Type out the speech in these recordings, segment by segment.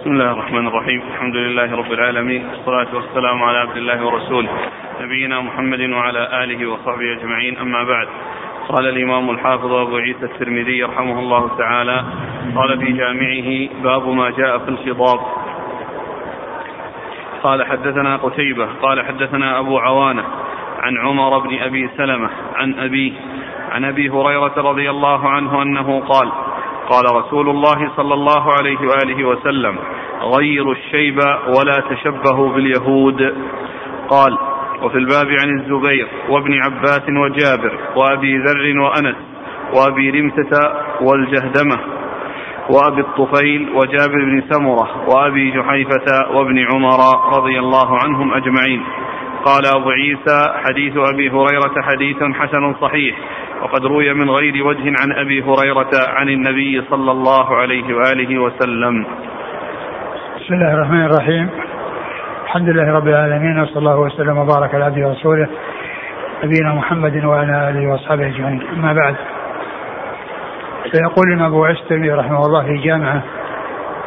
بسم الله الرحمن الرحيم الحمد لله رب العالمين والصلاة والسلام على عبد الله ورسوله نبينا محمد وعلى آله وصحبه أجمعين أما بعد قال الإمام الحافظ أبو عيسى الترمذي رحمه الله تعالى قال في جامعه باب ما جاء في الخضاب قال حدثنا قتيبة قال حدثنا أبو عوانة عن عمر بن أبي سلمة عن أبيه عن أبي هريرة رضي الله عنه أنه قال قال رسول الله صلى الله عليه وآله وسلم غيروا الشيب ولا تشبهوا باليهود. قال وفي الباب عن الزبير وابن عباس وجابر وأبي ذر وأنس وأبي رمسة والجهدمة وأبي الطفيل وجابر بن سمرة وأبي جحيفة وابن عمر رضي الله عنهم أجمعين. قال أبو عيسى حديث أبي هريرة حديث حسن صحيح وقد روي من غير وجه عن أبي هريرة عن النبي صلى الله عليه وآله وسلم. بسم الله الرحمن الرحيم. الحمد لله رب العالمين وصلى الله وسلم وبارك على عبده ورسوله نبينا محمد وعلى آله وأصحابه أجمعين. أما بعد فيقول أبو عيسى رحمه الله في جامعه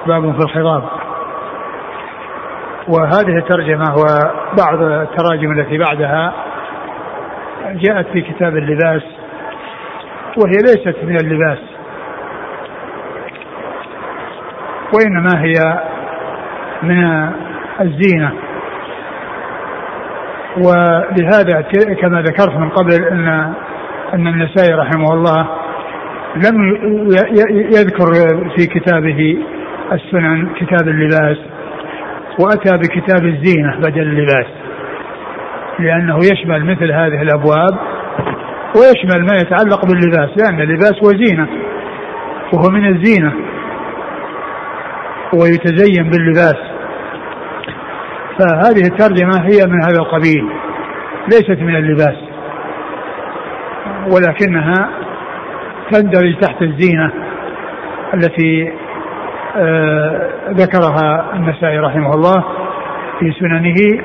باب في الخضاب. وهذه الترجمة وبعض التراجم التي بعدها جاءت في كتاب اللباس وهي ليست من اللباس وإنما هي من الزينة. ولهذا كما ذكرت من قبل ان أن النسائي رحمه الله لم يذكر في كتابه السنن كتاب اللباس وأتى بكتاب الزينة بدل اللباس لأنه يشمل مثل هذه الأبواب ويشمل ما يتعلق باللباس لأن اللباس وزينه وهو من الزينة ويتزين باللباس. فهذه الترجمة هي من هذا القبيل ليست من اللباس ولكنها تندرج تحت الزينة التي ذكرها النسائي رحمه الله في سننه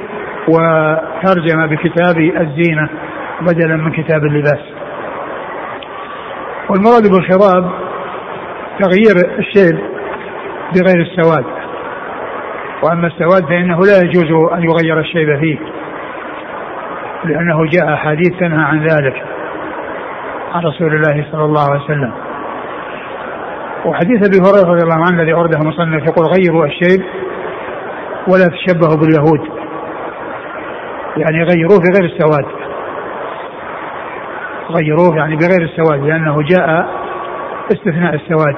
وترجم به كتاب الزينة بدلا من كتاب اللباس. والمراد بالخضاب تغيير الشيب بغير السواد. وأما السواد فإنه لا يجوز أن يغير الشيب فيه لأنه جاء حديث ينهى عن ذلك عن رسول الله صلى الله عليه وسلم. وحديث أبي هريرة رضي الله عنه الذي أورده المصنف يقول غيروا الشيب ولا تشبهوا باليهود. يعني غيروه بغير السواد. غيروه يعني بغير السواد لأنه جاء استثناء السواد.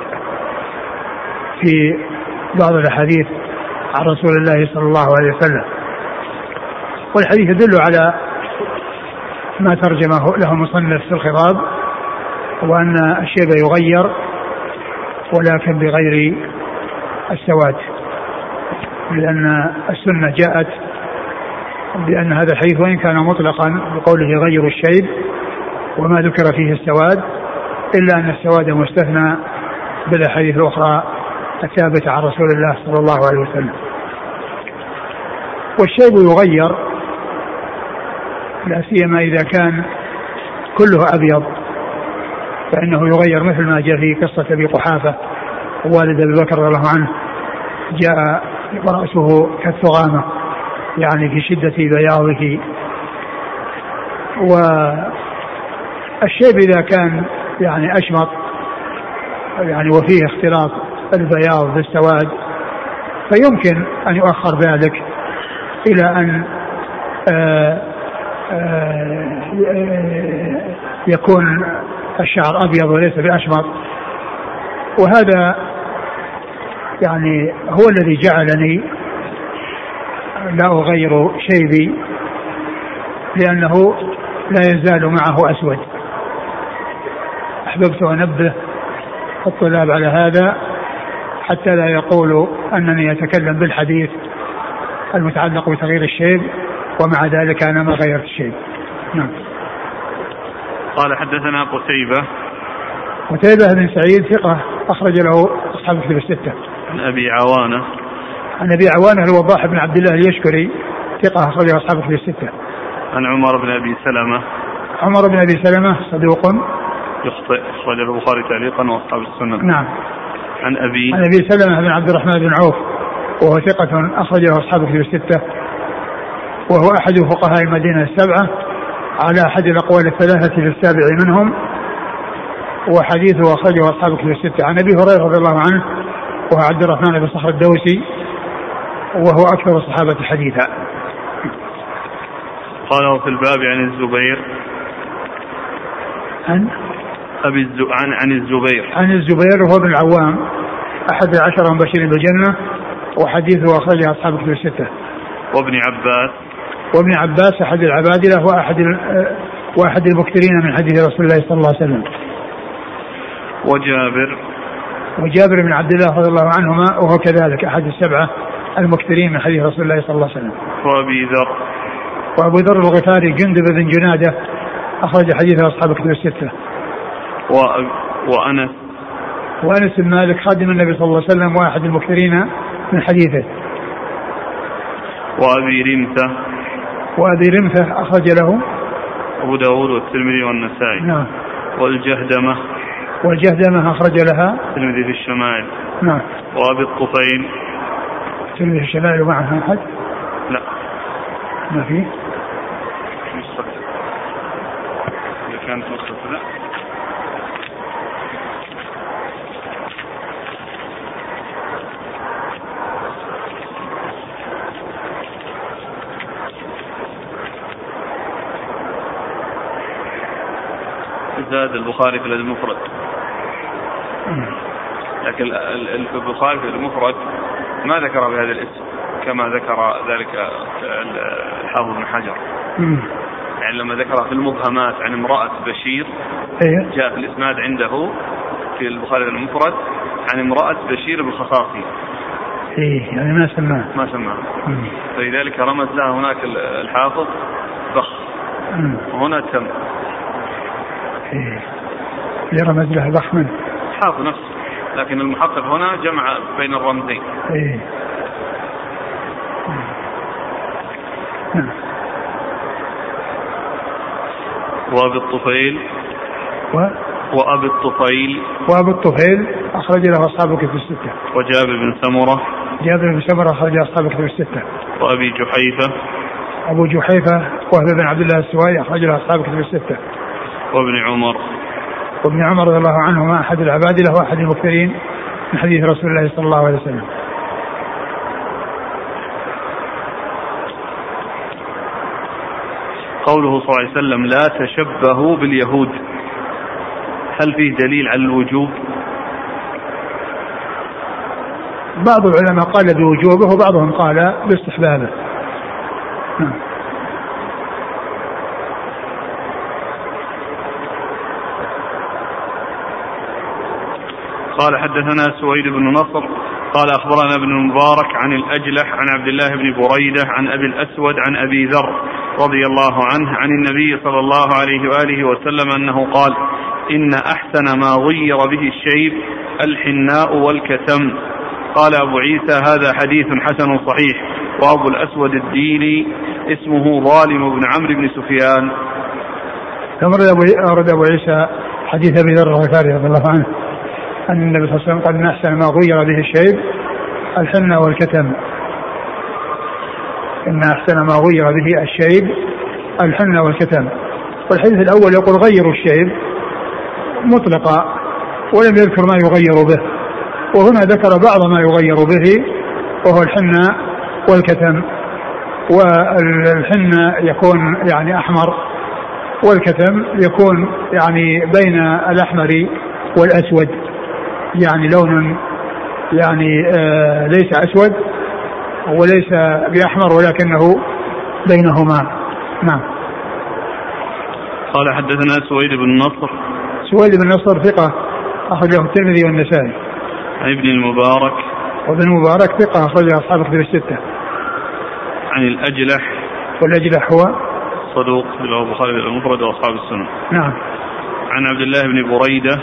في بعض الأحاديث عن رسول الله صلى الله عليه وسلم. والحديث يدل على ما ترجمه له المصنف في الخطاب وأن الشيب يغير ولكن بغير السواد لأن السنة جاءت بأن هذا الحديث وإن كان مطلقا بقوله غير الشيب وما ذكر فيه السواد إلا أن السواد مستثنى بالأحاديث الأخرى الثابتة عن رسول الله صلى الله عليه وسلم. والشيب يغير لا سيما إذا كان كله أبيض. فإنه يغير مثل ما جاء في قصة أبي قحافة والد أبي بكر رضي الله عنه جاء رأسه كالثغامة يعني في شدة بياضه. والشيب إذا كان يعني أشمط يعني وفيه اختلاط البياض بالسواد فيمكن أن يؤخر ذلك إلى أن آآ آآ يكون الشعر أبيض وليس بأشمر. وهذا يعني هو الذي جعلني لا أغير شيبي لأنه لا يزال معه أسود. أحببت أنبه الطلاب على هذا حتى لا يقولوا أنني أتكلم بالحديث المتعلق بتغيير الشيب ومع ذلك أنا ما غيرت الشيب نعم. قال حدثنا قتيبة. قتيبة بن سعيد ثقة أخرج له أصحاب الكتب الستة. عن أبي عوانة. عن أبي عوانة الوضاح بن عبد الله اليشكري ثقة أخرج أصحاب الكتب الستة. عن عمر بن أبي سلمة. عمر بن أبي سلمة صدوق. يخطئ أخرج البخاري تعليقا وأصحاب السنن نعم. عن أبي. عن أبي سلمة بن عبد الرحمن بن عوف وهو ثقة أخرجه أصحاب كتب الستة. وهو أحد فقهاء المدينة السبعة. على أحد الأقوال الثلاثة في السابع منهم وحديثه أخرجه أصحاب كتب الستة. عن أبي هريرة رضي الله عنه وهو عبد الرحمن بن صخر الدوسي وهو أكثر الصحابة حديثا. قال في الباب عن الزبير. عن؟ أبي الز... عن عن الزبير. عن الزبير وهو بن العوام أحد العشرة المبشرين بالجنة وحديثه أخرجه أصحاب كتب الستة. وابن عباس. وابن عباس أحد العبادلة وأحد وأحد المكثرين من حديث رسول الله صلى الله عليه وسلم. وجابر. وجابر بن عبد الله رضي الله عنهما وهو كذلك أحد السبعة المكثرين من حديث رسول الله صلى الله عليه وسلم. وأبي ذر. وأبو ذر الغفاري جندب بن جنادة أخرج حديث أصحاب الكتب الستة. و... وأنس. وأنس بن مالك خادم النبي صلى الله عليه وسلم وأحد المكثرين من حديثه. وأبي رمثة وأبي رمثة أخرج له. أبو داود والترمذي والنسائي. نعم. والجهدمة. والجهدمة أخرج لها. الترمذي في الشمائل. نعم. وأبي الطفيل. الترمذي في الشمائل ومعها أحد لا. ما في كانت نسخة لا زاد البخاري في الأدب المفرد. لكن ال- ال- البخاري في المفرد ما ذكر بهذا الاسم كما ذكر ذلك ال- الحافظ بن حجر. يعني لما ذكر في المبهمات عن امرأة بشير إيه. جاء في الإسناد عنده في البخاري المفرد عن امرأة بشير بن خصاصي إيه يعني ما سماه. ما سماها مم. فلذلك رمز لها هناك ال- الحافظ بخ. وهنا تم. لرمز له ضخما. حافظ نفسه لكن المحقق هنا جمع بين الرمزين. إيه. نعم وأبي الطفيل. و... وأبي الطفيل. وأبو الطفيل أخرج له اصحاب الكتب الستة. وجابر بن سمرة. جابر بن سمرة أخرج له اصحاب الكتب الستة. وأبي جحيفة. أبو جحيفة وهب بن عبد الله السوائي أخرج له اصحاب الكتب الستة. وابن عمر. وابن عمر رضي الله عنهما أحد العبادله وأحد المكثرين من حديث رسول الله صلى الله عليه وسلم. قوله صلى الله عليه وسلم لا تشبهوا باليهود. هل فيه دليل على الوجوب؟ بعض العلماء قال بوجوبه وبعضهم قال باستحبابه. قال حدثنا سويد بن نصر قال أخبرنا ابن المبارك عن الأجلح عن عبد الله بن بريدة عن أبي الأسود عن أبي ذر رضي الله عنه عن النبي صلى الله عليه وآله وسلم أنه قال إن أحسن ما غير به الشيب الحناء والكتم قال أبو عيسى هذا حديث حسن صحيح وأبو الأسود الديلي اسمه ظالم بن عمرو بن سفيان. ثم أورد أبو عيسى حديث أبي ذر الغفاري رضي الله عنه. أن النبي صلى الله عليه وسلم قال ان احسن ما غير به الشيب الحناء والكتم. إن أحسن ما غير به الشيب الحناء والكتم. والحديث الأول يقول غيروا الشيب مطلقا ولم يذكر ما يغير به. وهنا ذكر بعض ما يغير به وهو الحنة والكتم. والحنة يكون يعني أحمر والكتم يكون يعني بين الأحمر والأسود. يعني لون يعني آه ليس أسود وليس بأحمر ولكنه بينهما. نعم. قال حدثنا سويد بن نصر. سويد بن نصر ثقة أخرجه الترمذي والنسائي. عن ابن المبارك. وابن مبارك ثقة أخرجه أصحاب الكتب الستة. عن الأجلح. والأجلح هو؟ صدوق له البخاري المفرد وأصحاب السنة. نعم. عن عبد الله بن بريدة.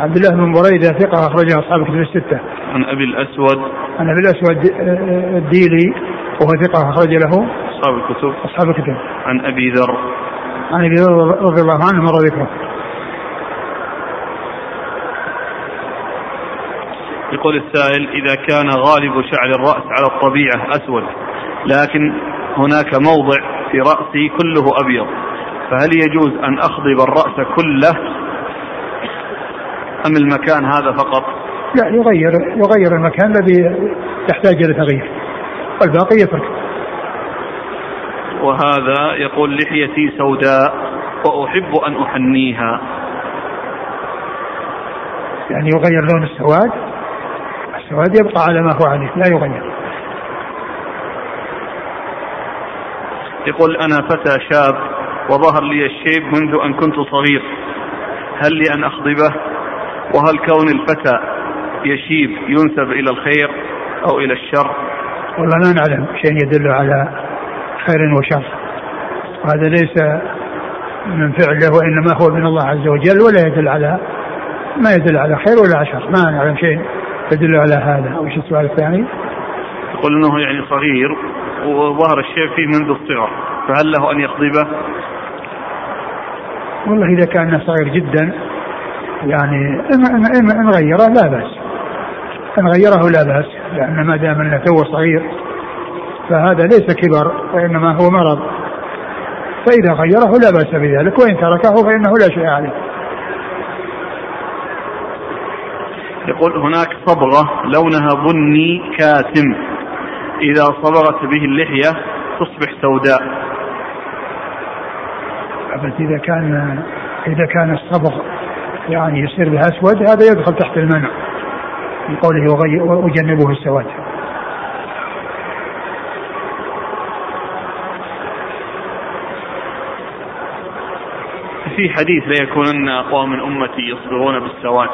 عبد الله بن بريدة ثقة أخرجه أصحاب الكتب الستة. عن أبي الأسود. عن أبي الأسود آه، الديلي وهو ثقة أخرج له أصحاب الكتب. أصحاب الكتب. عن أبي ذر. عن أبي ذر رضي الله عنه مر ذكره. يقول السائل إذا كان غالب شعر الرأس على الطبيعة أسود لكن هناك موضع في رأسي كله أبيض فهل يجوز أن أخضب الرأس كله أم المكان هذا فقط؟ لا يغير يغير المكان الذي يحتاج إلى تغيير. والباقي يترك. وهذا يقول لحيتي سوداء وأحب أن أحنيها. يعني يغير لون السواد. السواد يبقى على ما هو عليه لا يغير. يقول أنا فتى شاب وظهر لي الشيب منذ أن كنت صغير. هل لي أن أخضبه؟ وهل كون الفتى يشيب ينسب إلى الخير أو إلى الشر؟ والله لا نعلم. شيء يدل على خير وشر. وهذا ليس من فعله وإنما هو من الله عز وجل ولا يدل على ما يدل على خير ولا شر. ما نعلم شيء يدل على هذا. وش السؤال الثاني؟ يقول إنه يعني صغير وظهر الشيء فيه منذ الصغر فهل له أن يخضبه؟ والله إذا كان صغير جدا يعني ان غيره لا بأس. إن غيره لا بأس لأن ما دام إنه تو صغير فهذا ليس كبر وإنما هو مرض. فإذا غيره لا بأس بذلك وإن تركه فإنه لا شيء عليه. يقول هناك صبغة لونها بني كاتم. إذا صبغت به اللحية تصبح سوداء. بس إذا كان إذا كان الصبغ يعني يصير بها أسود هذا يدخل تحت المنع. في قوله وجنبه السواد. في حديث لا يكونن أقوام من أمتي يصبغون بالسواد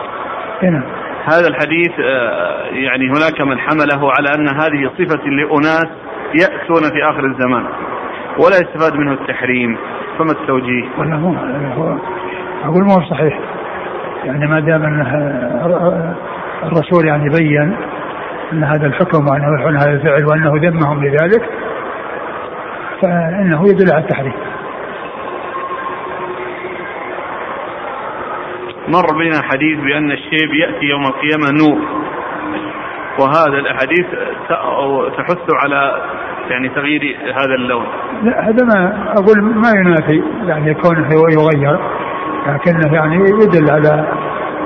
هنا هذا الحديث آه، يعني هناك من حمله على أن هذه صفة لأناس يأتون في آخر الزمان ولا يستفاد منه التحريم. فما التوجيه؟ ولا هو, هو أقول ما هو صحيح. يعني ما دام أن الرسول يعني بين أن هذا الحكم وأنه يفعل هذا الفعل وأنه ذمهم لذلك فإنه يدل على التحريم. مر بنا حديث بأن الشيب يأتي يوم القيامة نور. وهذا الأحاديث تحث على يعني تغيير هذا اللون. لا هذا ما أقول ما ينافي يعني كونه يغير لكنه يعني يدل على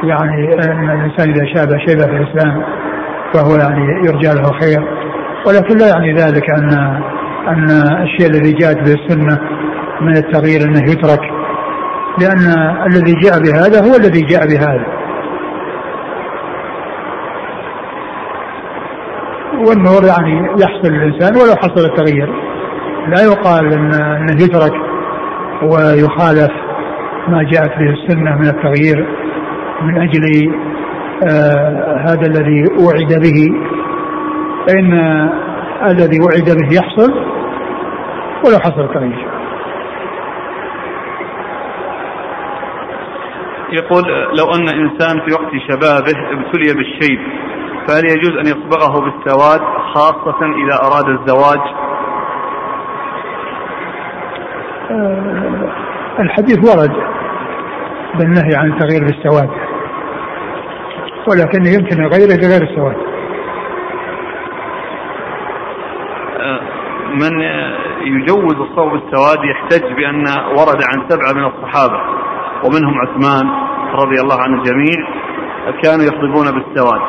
يعني أن الإنسان إذا شاب شيبة في الإسلام فهو يعني يرجى له خير. ولكن لا يعني ذلك أن أن الشيء الذي جاءت به السنة من التغيير أنه يترك. لأن الذي جاء بهذا هو الذي جاء بهذا. والنور يعني يحصل للإنسان ولو حصل التغيير. لا يقال إن أنه يترك ويخالف ما جاءت به السنة من التغيير. من أجل آه هذا الذي وعد به. فإن الذي وعد به يحصل ولو حصل التغيير يقول لو أن إنسان في وقت شبابه ابتلي بالشيب فهل يجوز أن يصبغه بالسواد خاصة إذا أراد الزواج؟ آه الحديث ورد بالنهي عن التغيير بالسواد ولكن يمكن غيره بغير السواد. آه من يجوز الصوب بالسواد يحتج بأن ورد عن سبعة من الصحابة ومنهم عثمان رضي الله عن الجميع كانوا يخطبون بالسواد.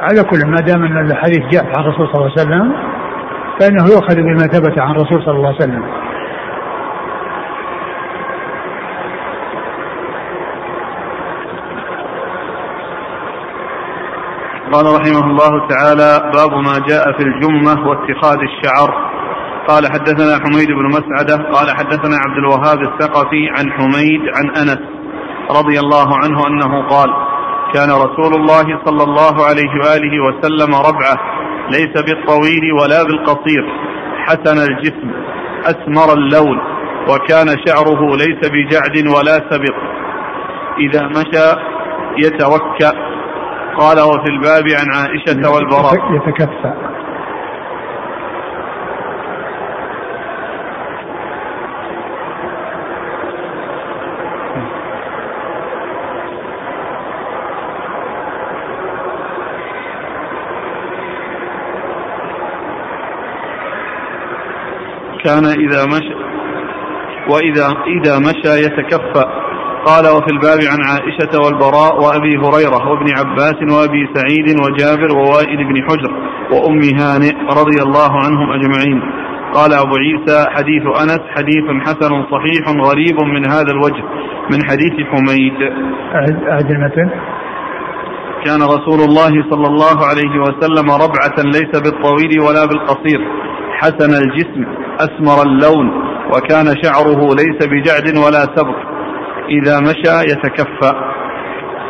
على كل ما دام أن الحديث جاء عن الرسول صلى الله عليه وسلم فإنه يؤخذ بما ثبت عن الرسول صلى الله عليه وسلم. قال رحمه الله تعالى باب ما جاء في الجمة واتخاذ الشعر. قال حدثنا حميد بن مسعدة قال حدثنا عبد الوهاب الثقفي عن حميد عن أنس رضي الله عنه أنه قال كان رسول الله صلى الله عليه وآله وسلم ربعة ليس بالطويل ولا بالقصير حسن الجسم أسمر اللون وكان شعره ليس بجعد ولا سبق. إذا مشى يتوكأ. قال وفي الباب عن عائشة والبراء. يتكفى. كان إذا مشى وإذا إذا مشى يتكفأ قال وفي الباب عن عائشة والبراء وأبي هريرة وابن عباس وأبي سعيد وجابر ووائل بن حجر وأم هانئ رضي الله عنهم أجمعين. قال أبو عيسى حديث أنس حديث حسن صحيح غريب من هذا الوجه من حديث حميد. أعد المتن كان رسول الله صلى الله عليه وسلم ربعة ليس بالطويل ولا بالقصير. حسن الجسم أسمر اللون وكان شعره ليس بجعد ولا سبط. إذا مشى يتكفى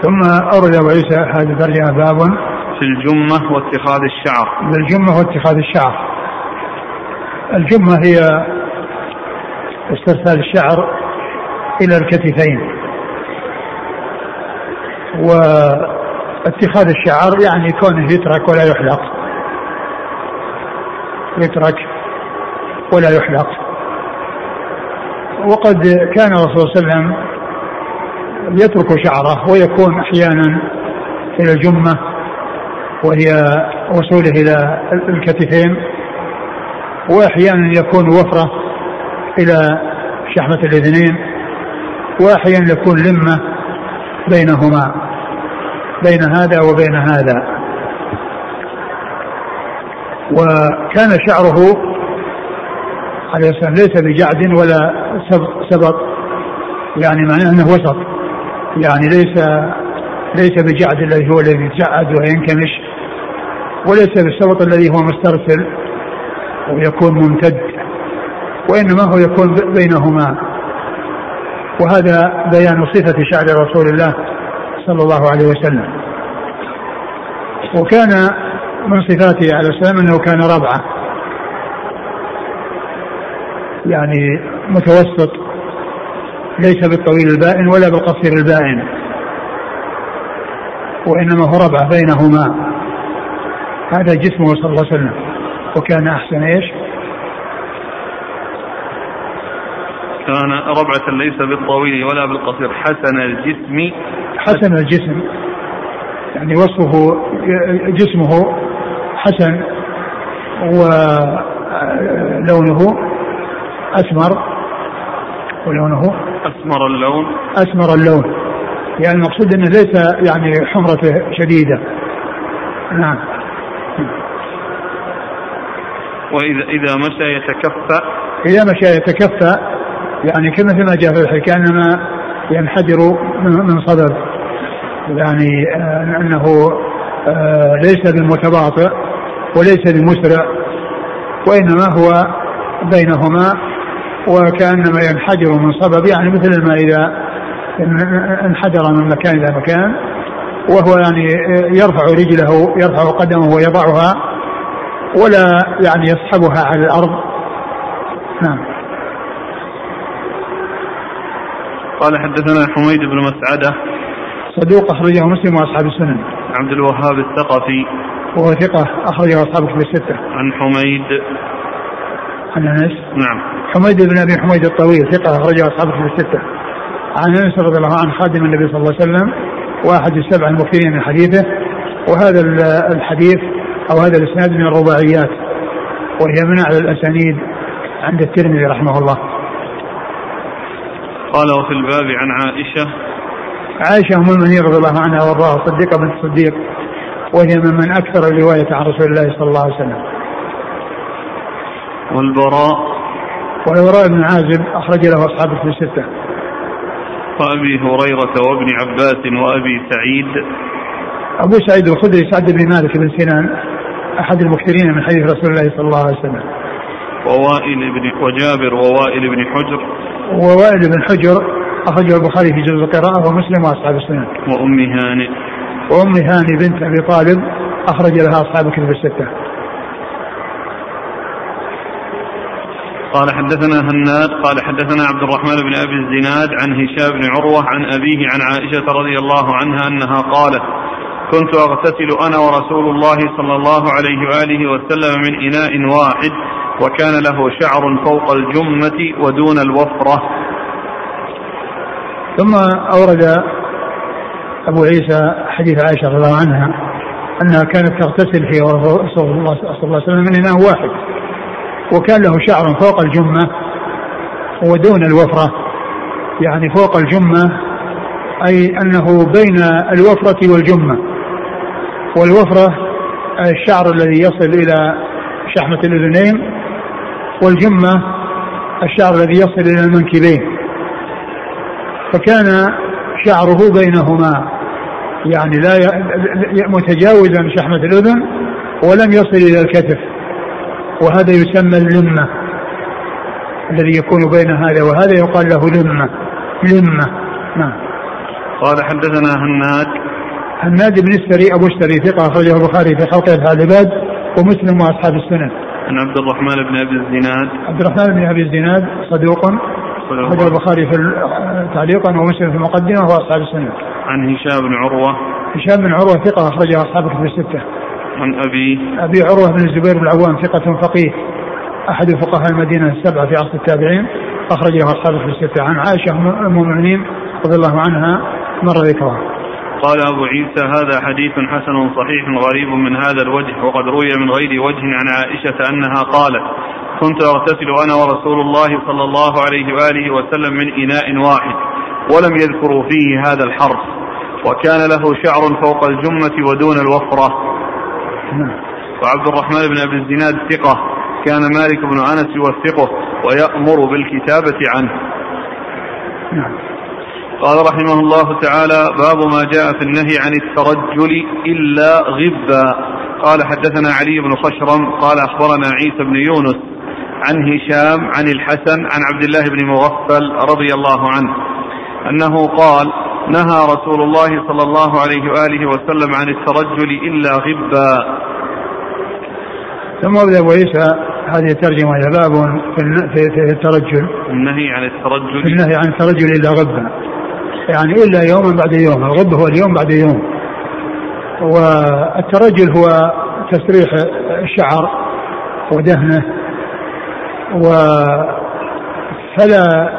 ثم أورد أبو عيسى هذه الترجمة باب في الجمة واتخاذ الشعر. بالجمة واتخاذ الشعر. الجمة هي استرسال الشعر إلى الكتفين. واتخاذ الشعر يعني كونه يترك ولا يحلق. يترك ولا يحلق. وقد كان الرسول صلى الله عليه وسلم يترك شعره ويكون أحيانا إلى الجمة وهي وصوله إلى الكتفين وأحيانا يكون وفرة إلى شحمة الإذنين وأحيانا يكون لمة بينهما بين هذا وبين هذا. وكان شعره عليه السلام ليس بجعد ولا سبط يعني معناه أنه وسط. يعني ليس ليس بجعد الذي هو الذي يتجعد وينكمش وليس بالسبط الذي هو مسترسل ويكون ممتد وإنما هو يكون بينهما. وهذا بيان صفة شعر رسول الله صلى الله عليه وسلم. وكان من صفاته عليه السلام أنه كان ربعة يعني متوسط. ليس بالطويل البائن ولا بالقصير البائن وإنما هو ربعه بينهما. هذا جسمه صلى الله عليه وسلم وكان أحسن إيش؟ كان ربعة ليس بالطويل ولا بالقصير. حسن الجسم. حسن الجسم يعني وصفه جسمه حسن ولونه أسمر ولونه أسمر اللون. أسمر اللون. يعني المقصود أنه ليس يعني حمرته شديدة. نعم. وإذا إذا مشى يتكفى إذا مشى يتكفى يعني كما فيما جاء في الحديث كأنما ينحدر من صدد يعني آه، أنه آه، ليس بالمتباطئ وليس بمسرع وإنما هو بينهما وكأنما ينحدر من صبب يعني مثل ما إذا انحدر من مكان إلى مكان وهو يعني يرفع رجله يرفع قدمه ويضعها ولا يعني يسحبها على الأرض. نعم. قال حدثنا حميد بن مسعدة. صدوق أخرجه مسلم وأصحاب السنن. عبد الوهاب الثقفي. وهو ثقة أخرجه أصحاب الكتب الستة. عن حميد. عن أنس. نعم. حميد بن أبي حميد الطويل ثقة أخرجه أصحاب الكتب الستة. عن أنس رضي الله عنه خادم النبي صلى الله عليه وسلم واحد السبع المكثرين من حديثه. وهذا الحديث أو هذا الإسناد من الرباعيات وهي من أعلى الأسانيد عند الترمذي رحمه الله. قال وفي الباب عن عائشة. عائشة أم المؤمنين رضي الله عنها وارضاها صديقة بنت الصديق وهي ممن أكثر الرواية عن رسول الله صلى الله عليه وسلم. والبراء. والبراء بن عازب أخرج له أصحابه في الستة. وأبي هريرة وابن عباس وأبي سعيد. أبو سعيد الخدري سعد بن مالك بن سنان أحد المكثرين من حديث رسول الله صلى الله عليه وسلم. ووائل بن وجابر ووائل بن حجر. ووائل بن حجر أخرجه البخاري في جزء القراءة ومسلم وأصحاب السنن. وأم هانئ. وأم هاني بنت أبي طالب أخرج لها أصحاب الكتب الستة. قال حدثنا هناد قال حدثنا عبد الرحمن بن أبي الزناد عن هشام بن عروة عن أبيه عن عائشة رضي الله عنها أنها قالت كنت أغتسل أنا ورسول الله صلى الله عليه وآله وسلم من إناء واحد وكان له شعر فوق الجمة ودون الوفرة. ثم أورد أبو عيسى حديث عائشة رضي الله عنها أنها كانت تغتسل في رسول الله صلى الله عليه وسلم من إناء واحد. وكان له شعر فوق الجمة ودون الوفرة. يعني فوق الجمة أي أنه بين الوفرة والجمة. والوفرة الشعر الذي يصل إلى شحمة الأذنين والجمة الشعر الذي يصل إلى المنكبين. فكان شعره بينهما يعني لا متجاوزا شحمة الأذن ولم يصل إلى الكتف. وهذا يسمى اللمة الذي يكون بين هذا وهذا يقال له لمة. لمة. نعم. قال حدثنا هناد. هناد بن السري أبو السري ثقة أخرجه البخاري في خلق أفعال العباد ومسلم وأصحاب السنن. عن عبد الرحمن بن أبي الزناد. عبد الرحمن بن أبي الزناد صدوق. أخرجه البخاري في تعليقا ومسلم في المقدمة وأصحاب السنن. عن هشام بن عروة. هشام بن عروة ثقة أخرجه أصحاب كتب الستة. عن أبي أبي عروة بن الزبير بن العوام ثقة فقيه أحد فقهاء المدينة السبعة في عصر التابعين أخرجه أصحاب كتب الستة عن عائشة أم المؤمنين رضي الله عنها مر ذكرها قال أبو عيسى هذا حديث حسن صحيح غريب من هذا الوجه وقد روي من غير وجه عن عائشة أنها قالت كنت أغتسل أنا ورسول الله صلى الله عليه وآله وسلم من إناء واحد ولم يذكروا فيه هذا الحرف وكان له شعر فوق الجمة ودون الوفرة. وعبد الرحمن بن أبي الزناد ثقة. كان مالك بن أنس يوثقه ويأمر بالكتابة عنه. نعم. قال رحمه الله تعالى باب ما جاء في النهي عن الترجل إلا غبا. قال حدثنا علي بن خشرم. قال أخبرنا عيسى بن يونس عن هشام عن الحسن عن عبد الله بن مغفل رضي الله عنه أنه قال نهى رسول الله صلى الله عليه وآله وسلم عن الترجل إلا غبا. ثم أبو عيسى هذه الترجمة إلى باب في الترجل. النهي عن الترجل. النهي عن الترجل إلا غبا. يعني إلا يوما بعد يوم. الغب هو اليوم بعد يوم. والترجل هو تسريح الشعر ودهنه. و فلا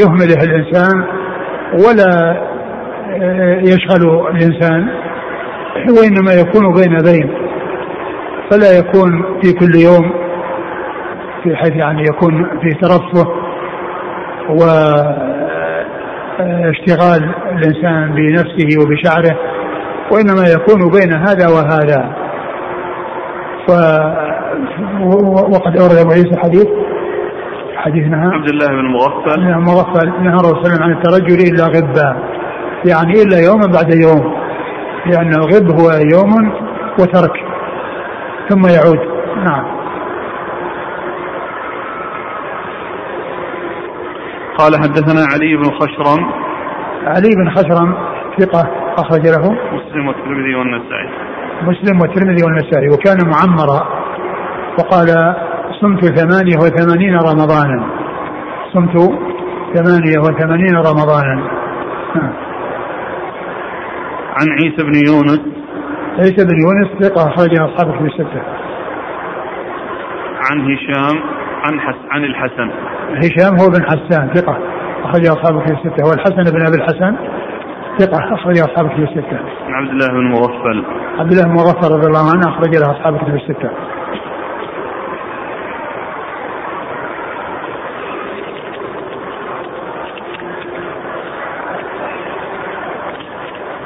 يهمله الإنسان ولا يشغل الإنسان وإنما يكون بين بين فلا يكون في كل يوم في حيث يعني يكون في ترفه واشتغال الإنسان بنفسه وبشعره وإنما يكون بين هذا وهذا. ف وقد أورد أبو عيسى حديث حديث نهى. عبد الله بن مغفل. نهى مغفل نهى الرسول عن الترجل إلا غبا يعني إلا يوما بعد يوم لأن الغب هو يوم وترك ثم يعود. نعم. قال حدثنا علي بن خشرم. علي بن خشرم ثقة أخرج له. مسلم والترمذي والنسائي. مسلم والترمذي والنسائي وكان معمرا وقال صمت ثمانية وثمانين رمضانا. صمت ثمانية وثمانين رمضانا. نعم. عن عيسى بن يونس عيسى بن يونس ثقة أخرجها أصحاب في الستة عن هشام عن حس عن الحسن هشام هو بن حسان ثقة أخرج أصحاب في الستة والحسن بن أبي الحسن ثقة أخرج أصحاب في الستة. عن عبد الله بن مغفل. عبد الله بن مغفل رضي الله عنه أخرج له أصحاب في الستة.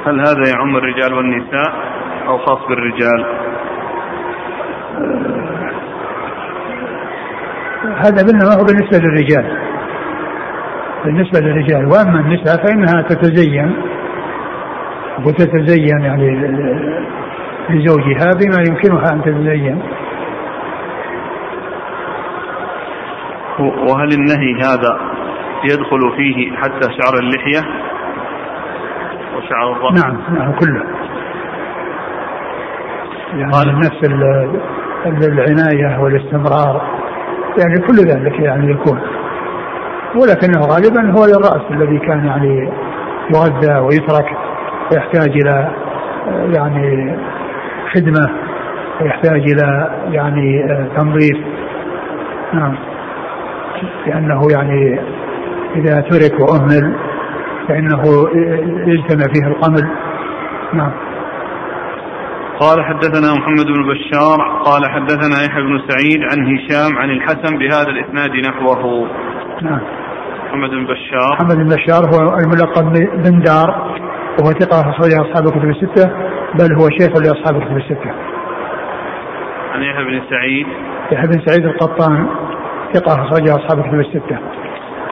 هل هذا يعم الرجال والنساء أو خاص بالرجال؟ هذا منما هو بالنسبة للرجال. بالنسبة للرجال. وأما النساء فإنها تتزين. وتتزين يعني لزوجها بما يمكنها أن تتزين. وهل النهي هذا يدخل فيه حتى شعر اللحية؟ وشعر الرأس. نعم نعم كله. يعني قال. نفس العناية والاستمرار. يعني كل ذلك يعني يكون. ولكنه غالبا هو للرأس الذي كان يعني يغذى ويترك ويحتاج إلى يعني خدمة ويحتاج إلى يعني تنظيف. نعم. لأنه يعني إذا ترك وأهمل فإنه يجتمع فيه القمل نعم قال حدثنا محمد بن بشار قال حدثنا يحيى بن سعيد عن هشام عن الحسن بهذا الإسناد نحوه. نعم. محمد بن بشار محمد بن بشار هو الملقب بن دار وهو ثقة أخرجه أصحاب الكتب الستة بل هو شيخ لأصحاب الكتب الستة. عن يحيى بن سعيد يحيى بن سعيد القطان ثقة أخرجه أصحاب الكتب الستة.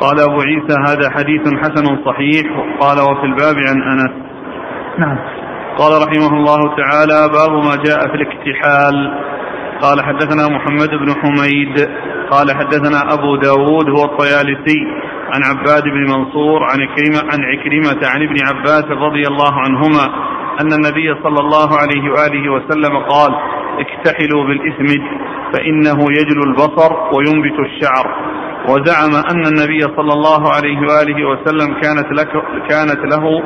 قال أبو عيسى هذا حديث حسن صحيح قال وفي الباب عن أنس. نعم. قال رحمه الله تعالى باب ما جاء في الاكتحال قال حدثنا محمد بن حميد قال حدثنا أبو داود هو الطيالسي عن عباد بن منصور عن كريمة عن عكرمة عن ابن عباس رضي الله عنهما أن النبي صلى الله عليه وآله وسلم قال اكتحلوا بالإثمد فإنه يجلو البصر وينبت الشعر وزعم أن النبي صلى الله عليه وآله وسلم كانت, لك كانت له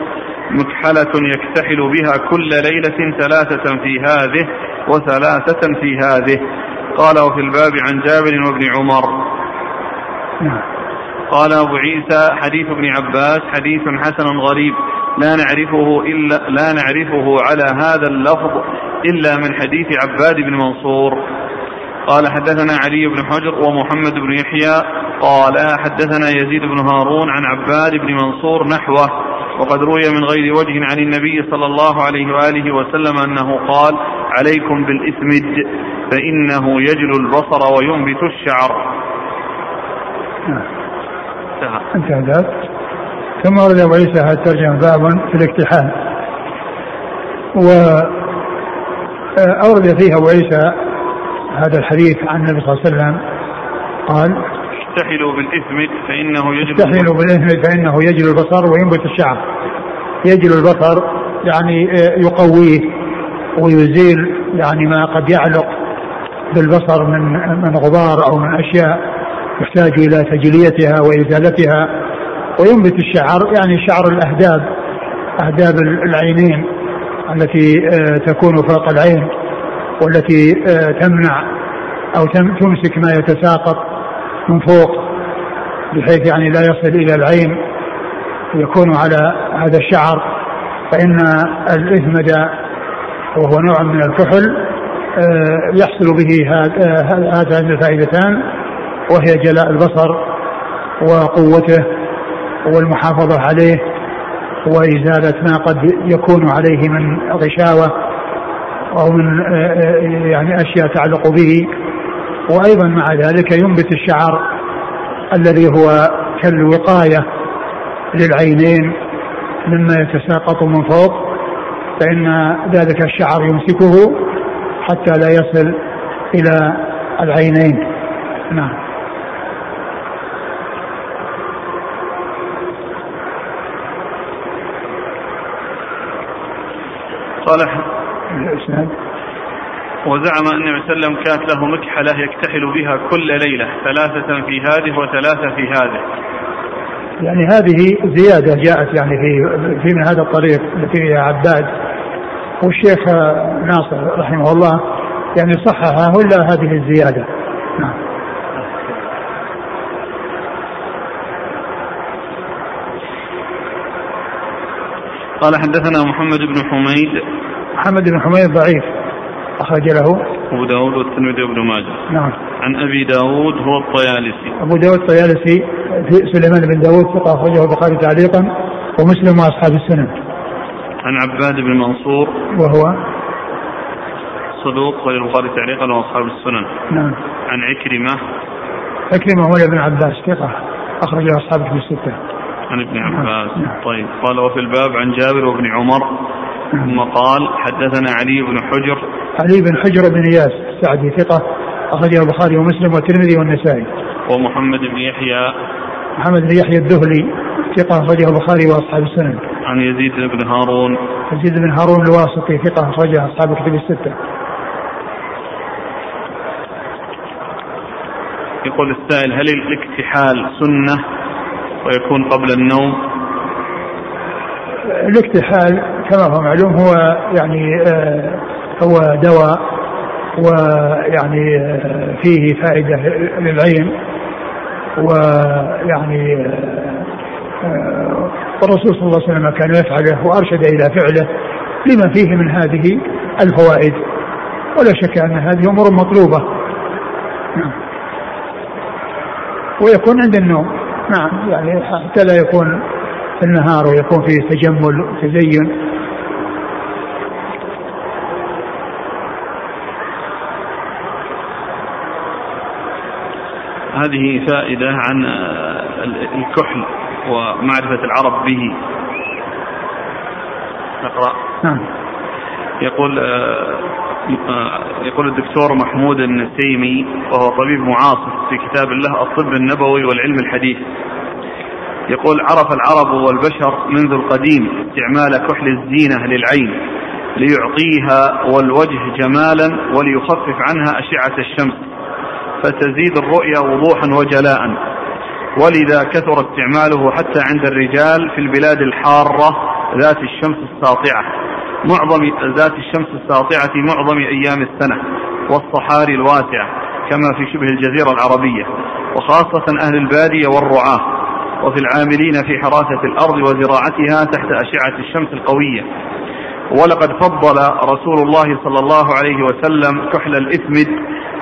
مكحلة يكتحل بها كل ليلة ثلاثة في هذه وثلاثة في هذه. قال وفي الباب عن جابر وابن عمر. نعم. قال أبو عيسى حديث ابن عباس حديث حسن غريب. لا نعرفه إلا لا نعرفه على هذا اللفظ إلا من حديث عباد بن منصور. قال حدثنا علي بن حجر ومحمد بن يحيى قال حدثنا يزيد بن هارون عن عباد بن منصور نحوه وقد روي من غير وجه عن النبي صلى الله عليه وآله وسلم أنه قال عليكم بالإثمد فإنه يجلو البصر وينبت الشعر. انتهى. ثم ورد أبو عيسى هذا الترجمة باب في الاكتحال و أورد فيه أبو عيسى هذا الحديث عن النبي صلى الله عليه وسلم. قال اكتحلوا بالإثم فإنه يجلو اكتحلوا بالإثم فإنه يجلو البصر وينبت الشعر. يجلو البصر يعني آه، يقويه ويزيل يعني ما قد يعلق بالبصر من من غبار أو من أشياء يحتاج إلى تجليتها وإزالتها وينبت الشعر يعني شعر الأهداب أهداب العينين التي آه، تكون فوق العين. والتي آه، تمنع أو تمسك ما يتساقط من فوق بحيث يعني لا يصل إلى العين يكون على هذا الشعر. فإن الإثمد وهو نوع من الكحل آه، يحصل به هاتان الفائدتان وهي جلاء البصر وقوته والمحافظة عليه وإزالة ما قد يكون عليه من غشاوة. أو من يعني أشياء تعلق به. وأيضا مع ذلك ينبت الشعر الذي هو كالوقاية للعينين مما يتساقط من فوق فإن ذلك الشعر يمسكه حتى لا يصل إلى العينين. نعم. قال الإسناد وزعم النبي صلى الله عليه وسلم كانت له مكحلة يكتحل بها كل ليلة ثلاثة في هذه وثلاثة في هذه. يعني هذه زيادة جاءت يعني في في من هذا الطريق التي فيها عباد. والشيخ ناصر رحمه الله يعني صححه ولا هذه الزيادة؟ نعم. قال حدثنا محمد بن حميد محمد بن حميد ضعيف. أخرج له. أبو داود والترمذي وابن ماجه. نعم. عن أبي داود هو الطيالسي. أبو داود الطيالسي سليمان بن داود ثقة أخرجه البخاري تعليقا ومسلم وأصحاب السنن. عن عباد بن منصور. وهو؟ صدوق البخاري تعليقا وأصحاب السنن. نعم. عن عكرمة. عكرمة هو ابن عباس ثقة أخرجه أصحابه في الستة. عن ابن عباس. نعم. طيب. قال وفي الباب عن جابر وابن عمر. نعم. ثم قال حدثنا علي بن حجر علي بن حجر بن إياس السعدي ثقة أخرجه البخاري ومسلم والترمذي والنسائي. ومحمد بن يحيى محمد بن يحيى الدهلي ثقة أخرجه البخاري وأصحاب السنن. عن يزيد بن هارون يزيد بن هارون الواسطي ثقة أخرجه أصحاب الكتب الستة. يقول السائل هل الاكتحال سنة ويكون قبل النوم؟ الاكتحال كما هو معلوم هو يعني آه هو دواء ويعني فيه فائدة للعين ويعني والرسول صلى الله عليه وسلم كان يفعله وأرشد إلى فعله لما فيه من هذه الفوائد. ولا شك أن هذه أمور مطلوبة. نعم. ويكون عند النوم. نعم يعني حتى لا يكون في النهار ويكون فيه تجمل وتزين هذه فائدة عن الكحل ومعرفة العرب به. نقرأ. نعم. يقول آه، يقول الدكتور محمود النسيمي وهو طبيب معاصر في كتاب الله الطب النبوي والعلم الحديث. يقول عرف العرب والبشر منذ القديم استعمال كحل الزينة للعين ليعطيها والوجه جمالا وليخفف عنها أشعة الشمس فتزيد الرؤيا وضوحا وجلاء. ولذا كثر استعماله حتى عند الرجال في البلاد الحارة ذات الشمس الساطعة. معظم ذات الشمس الساطعة معظم أيام السنة والصحاري الواسعة كما في شبه الجزيرة العربية وخاصة أهل البادية والرعاة. وفي العاملين في حراثة الأرض وزراعتها تحت أشعة الشمس القوية. ولقد فضل رسول الله صلى الله عليه وسلم كحل الإثمد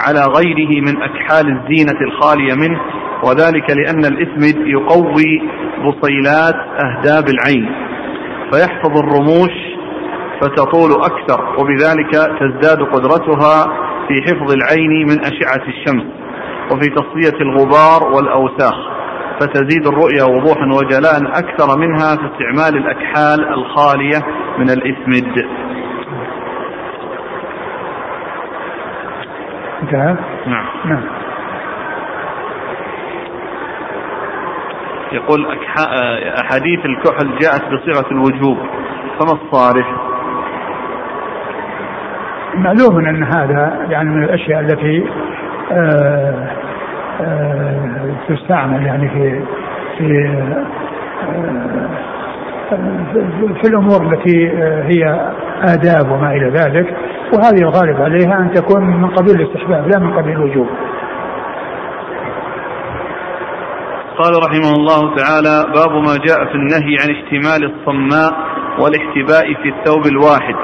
على غيره من أكحال الزينة الخالية منه وذلك لأن الإثمد يقوي بصيلات أهداب العين. فيحفظ الرموش فتطول أكثر وبذلك تزداد قدرتها في حفظ العين من أشعة الشمس. وفي تصفية الغبار والأوساخ. فتزيد الرؤيا وضوحا وجلاء أكثر منها في استعمال الأكحال الخالية من الإسمد. انتهى؟ نعم. نعم. يقول أحاديث الكحل جاءت بصيغة الوجوب فما الصارف معلوم أن هذا يعني من الأشياء التي آه آه، تستعمل يعني في في آه، في الأمور التي آه، هي آداب وما إلى ذلك وهذه الغالب عليها أن تكون من قبيل الاستحباب لا من قبيل الوجوب. قال رحمه الله تعالى باب ما جاء في النهي عن اشتمال الصماء والاحتباء في الثوب الواحد.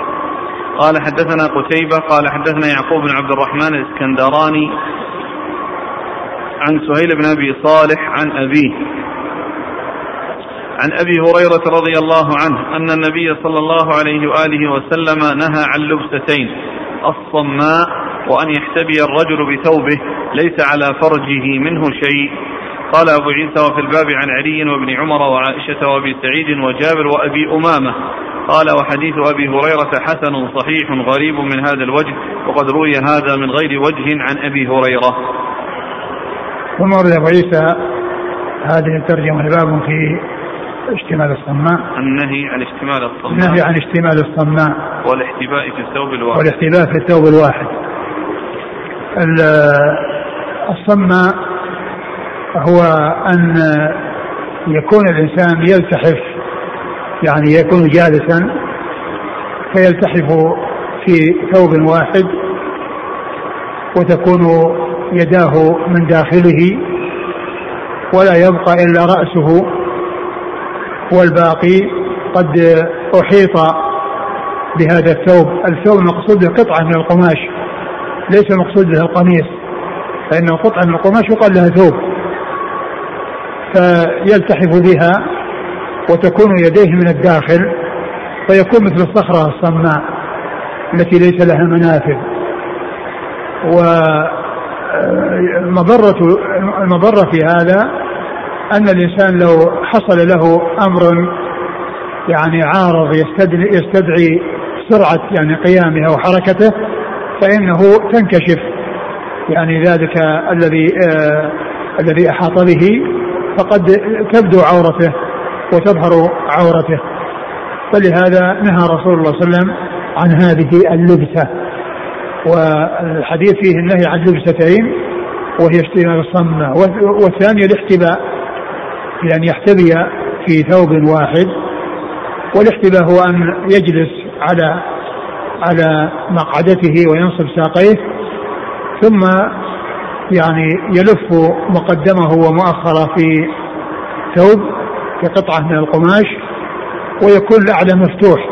قال حدثنا قتيبة قال حدثنا يعقوب بن عبد الرحمن الإسكندراني عن سهيل بن أبي صالح عن أبيه. عن أبي هريرة رضي الله عنه أن النبي صلى الله عليه وآله وسلم نهى عن لبستين الصماء وأن يحتبي الرجل بثوبه ليس على فرجه منه شيء. قال أبو عيسى وفي الباب عن علي وابن عمر وعائشة وأبي سعيد وجابر وأبي أمامة. قال وحديث أبي هريرة حسن صحيح غريب من هذا الوجه وقد روي هذا من غير وجه عن أبي هريرة. ثم ورد ابو عيسى هذه الترجمة باب في اشتمال الصماء. النهي عن اشتمال الصماء. النهي عن اشتمال الصماء. والاحتباء في الثوب الواحد. والاحتباء في الثوب الواحد. الصماء هو أن يكون الإنسان يلتحف يعني يكون جالسا فيلتحف في ثوب واحد وتكون يداه من داخله ولا يبقى إلا رأسه والباقي قد أحيط بهذا الثوب. الثوب المقصود به قطعة من القماش ليس المقصود به القميص فإنه قطعة من القماش يقال لها ثوب. فيلتحف بها وتكون يديه من الداخل فيكون مثل الصخرة الصماء التي ليس لها منافذ. و المضرة المضرة في هذا أن الإنسان لو حصل له أمر يعني عارض يستدعي, يستدعي سرعة يعني قيامه أو حركته فإنه تنكشف يعني ذلك الذي آه الذي أحاط به فقد تبدو عورته وتظهر عورته. فلهذا نهى رسول الله صلى الله عليه وسلم عن هذه اللبسة. والحديث فيه النهي عن لبستين وهي اشتمال الصمة والثانية الاحتباء بأن يحتبي في ثوب واحد. والاحتباء هو أن يجلس على على مقعدته وينصب ساقيه ثم يعني يلف مقدمه ومؤخره في ثوب كقطعة من القماش ويكون الأعلى مفتوح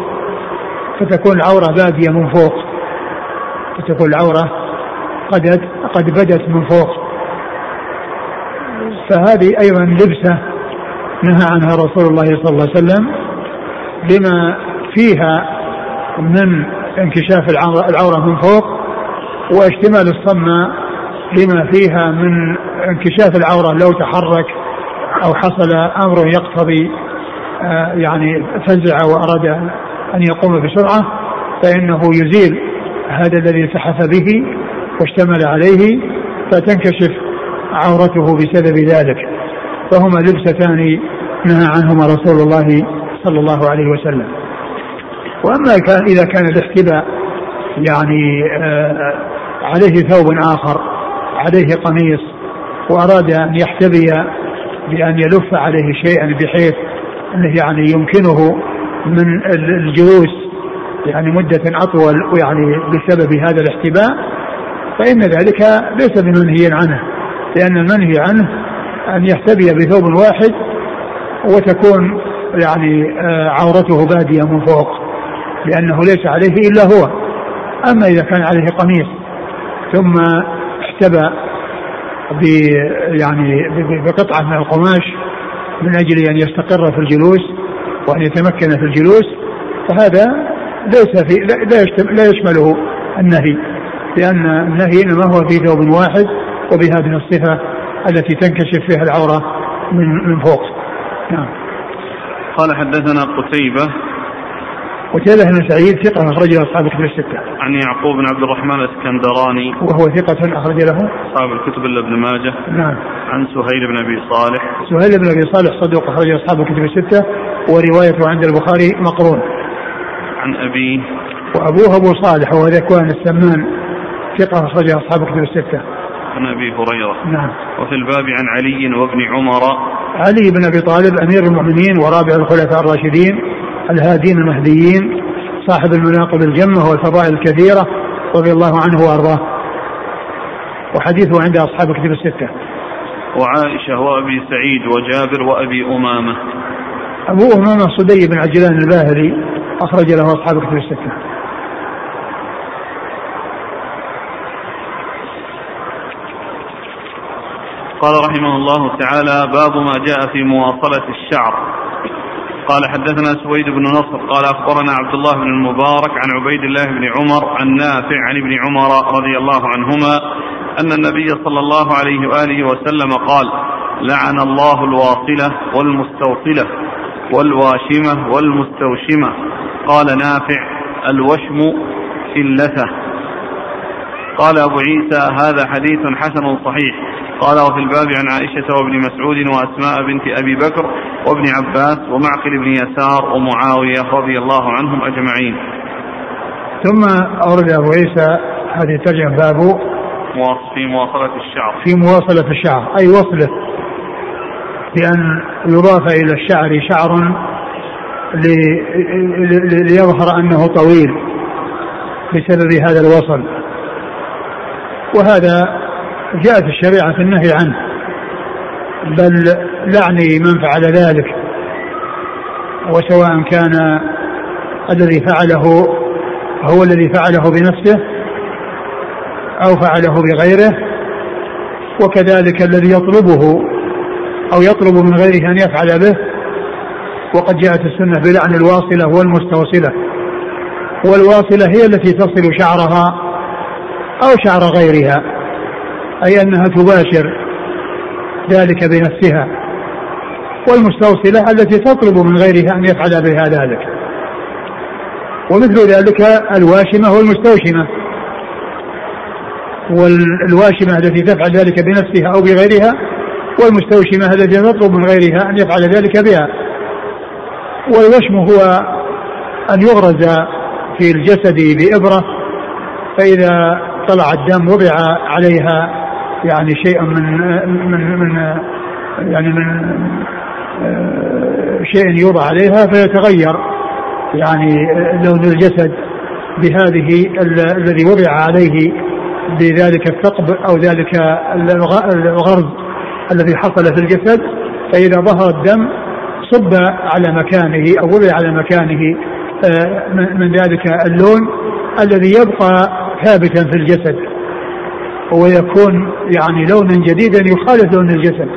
فتكون العورة بادية من فوق. فتكون العورة قد قد بدت من فوق. فهذه أيضا لبسة نهى عنها رسول الله صلى الله عليه وسلم لما فيها من انكشاف العورة من فوق واشتمال الصمة لما فيها من انكشاف العورة لو تحرك أو حصل أمر يقتضي آه، يعني فزع وأراد أن يقوم بسرعة فإنه يزيل هذا الذي التحف به واشتمل عليه فتنكشف عورته بسبب ذلك. فهما لبستان نهى عنهما رسول الله صلى الله عليه وسلم. وأما كان إذا كان الاحتباء يعني آه، عليه ثوب آخر عليه قميص وأراد أن يحتبي بأن يلف عليه شيئا بحيث أنه يعني يمكنه من الجلوس يعني مدة أطول ويعني بسبب هذا الاحتباء فإن ذلك ليس بمنهي عنه لأن المنهي عنه أن يحتبي بثوب واحد وتكون يعني آه، عورته بادية من فوق لأنه ليس عليه إلا هو. أما إذا كان عليه قميص ثم احتبى ب يعني بقطعة من القماش من أجل أن يستقر في الجلوس وأن يتمكن في الجلوس فهذا ليس في لا, لا يشمله النهي لأن النهي إنما هو في ثوب واحد وبهذه الصفة التي تنكشف فيها العورة من من فوق نعم قال حدثنا قتيبة قتيبة بن سعيد ثقة أخرج له أصحاب الكتب الستة. عن يعقوب بن عبد الرحمن الإسكندراني وهو ثقة أخرج له أصحاب الكتب إلا ابن ماجه. نعم. عن سهيل بن أبي صالح. سهيل بن أبي صالح صدوق أخرج أصحاب الكتب الستة وروايته عند البخاري مقرون. عن أبيه وأبوه أبو صالح وهو ذكوان السمان ثقة أخرجها أصحاب كتب الستة. عن أبي هريرة. نعم. وفي الباب عن علي وابن عمر. علي بن أبي طالب أمير المؤمنين ورابع الخلفاء الراشدين الهادين المهديين صاحب المناقب الجمة والفضائل الكثيرة رضي الله عنه وأرضاه. وحديثه عند أصحاب كتب الستة. وعائشة وأبي سعيد وجابر وأبي أمامة. أبو أمامة صدي بن عجلان الباهلي أخرج له أصحاب الكتب الستة. قال رحمه الله تعالى باب ما جاء في مواصلة الشعر قال حدثنا سويد بن نصر قال أخبرنا عبد الله بن المبارك عن عبيد الله بن عمر عن نافع عن ابن عمر رضي الله عنهما أن النبي صلى الله عليه وآله وسلم قال لعن الله الواصلة والمستوصلة والواشمة والمستوشمة قال نافع الوشم في اللثة قال أبو عيسى هذا حديث حسن صحيح. قال وفي الباب عن عائشة وابن مسعود وأسماء بنت أبي بكر وابن عباس ومعقل بن يسار ومعاوية رضي الله عنهم أجمعين. ثم أورد أبو عيسى هذه الترجمة باب في مواصلة الشعر. في مواصلة الشعر أي وصلة. بأن يضاف إلى الشعر شعر ليظهر أنه طويل بسبب هذا الوصل. وهذا جاءت الشريعة في النهي عنه. بل لعني من فعل ذلك. وسواء كان الذي فعله هو الذي فعله بنفسه أو فعله بغيره وكذلك الذي يطلبه أو يطلب من غيره أن يفعل به وقد جاءت السنة بلعن الواصلة والمستوصلة. والواصلة هي التي تصل شعرها أو شعر غيرها أي أنها تباشر ذلك بنفسها. والمستوصلة التي تطلب من غيرها أن يفعل بها ذلك. ومثل ذلك الواشمة والمستوشمة. والواشمة التي تفعل ذلك بنفسها أو بغيرها والمستوشمة التي تطلب من غيرها أن يفعل ذلك بها. والوشم هو أن يغرز في الجسد بإبرة فإذا طلع الدم وضع عليها يعني شيء من من من يعني من آه، شيء يوضع عليها فيتغير يعني لون الجسد بهذه الذي وضع عليه بذلك الثقب أو ذلك الغرز الذي حصل في الجسد فإذا ظهر الدم صب على مكانه أو وضع على مكانه آه، من ذلك اللون الذي يبقى ثابتا في الجسد. ويكون يعني لونا جديدا يخالف لون الجسد.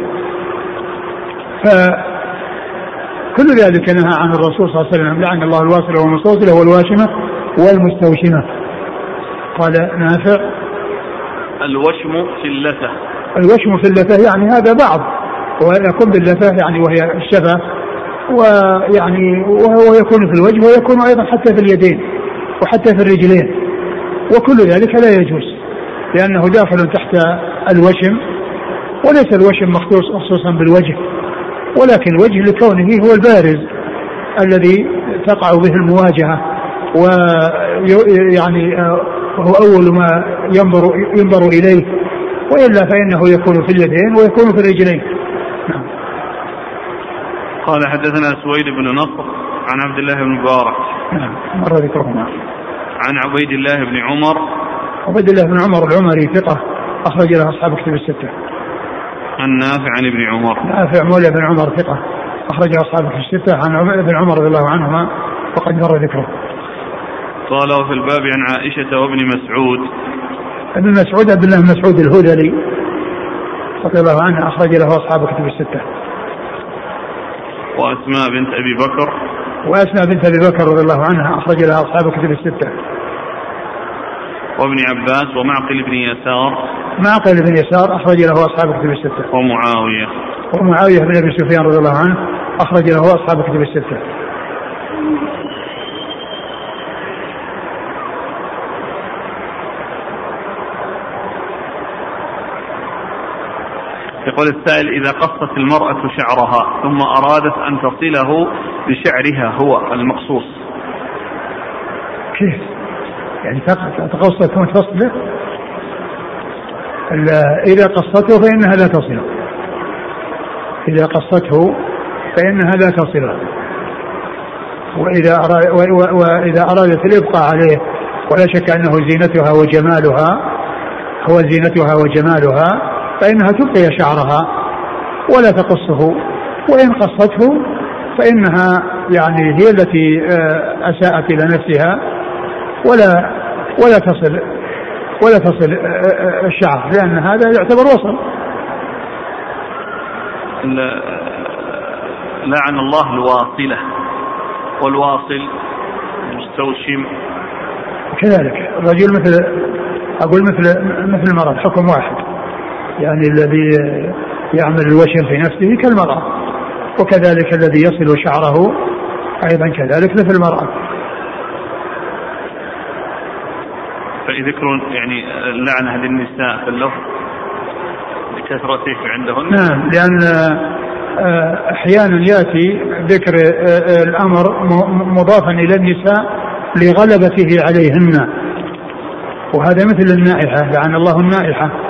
فكل ذلك نهى عن الرسول صلى الله عليه وسلم. لعن الله الواصل والمستوصل والواشمة والمستوشمة. قال نافع. الوشم في اللثة الوشم في اللثة يعني هذا بعض. ويكون باللثة يعني وهي الشفة ويعني وهو يكون في الوجه ويكون أيضا حتى في اليدين وحتى في الرجلين وكل ذلك لا يجوز لأنه داخل تحت الوشم وليس الوشم مخصوص خصوصا بالوجه ولكن الوجه لكونه هو البارز الذي تقع به المواجهة ويعني هو أول ما ينظر ينظر إليه وإلا فإنه يكون في اليدين ويكون في الرجلين. قال حدثنا سويد بن نصر عن عبد الله بن مبارك. نعم مر ذكرهما عن عبيد الله بن عمر. عبيد الله بن عمر العمري ثقة أخرج له أصحاب كتب الستة. عن نافع عن ابن عمر. نافع مولى بن عمر ثقة أخرج أصحاب كتب الستة عن ابن عمر رضي الله عنهما وقد مر ذكره. قال وفي الباب عن عائشة وابن مسعود. ابن مسعود عبد الله بن مسعود الهذلي رضي الله عنه أخرج له أصحاب كتب الستة. وأسماء بنت أبي بكر. وأسماء بنت أبي بكر رضي الله عنها أخرج لها أصحاب كتب الستة. وابن عباس ومعقل بن يسار. معقل بن يسار أخرج له أصحاب كتب الستة. ومعاوية. ومعاوية بن أبي سفيان رضي الله عنه أخرج له أصحاب كتب الستة. يقول السائل إذا قصت المرأة شعرها ثم أرادت أن تصله بشعرها هو المقصوص كيف؟ يعني تقص ثم تصله؟ إذا قصته فإنها لا تصله. إذا قصته فإنها لا تصله. وإذا وإذا أرادت الإبقاء عليه ولا شك أنه زينتها وجمالها هو زينتها وجمالها فإنها تبقي شعرها ولا تقصه. وإن قصته فإنها يعني هي التي آه، أساءت إلى نفسها ولا ولا تصل ولا تصل آه، آه، الشعر لأن هذا يعتبر وصل. لعن الله الواصلة والواصل مستوشم كذلك الرجل مثل أقول مثل مثل المرض حكم واحد. يعني الذي يعمل الوشم في نفسه كالمرأة. وكذلك الذي يصل شعره أيضا كذلك مثل المرأة. ذكر يعني اللعنة للنساء في اللفظ بكثرته عندهن؟ نعم لأن آه، أحيانا يأتي ذكر آه، الأمر مضافا إلى النساء لغلبته عليهن. وهذا مثل النائحة لعن الله النائحة.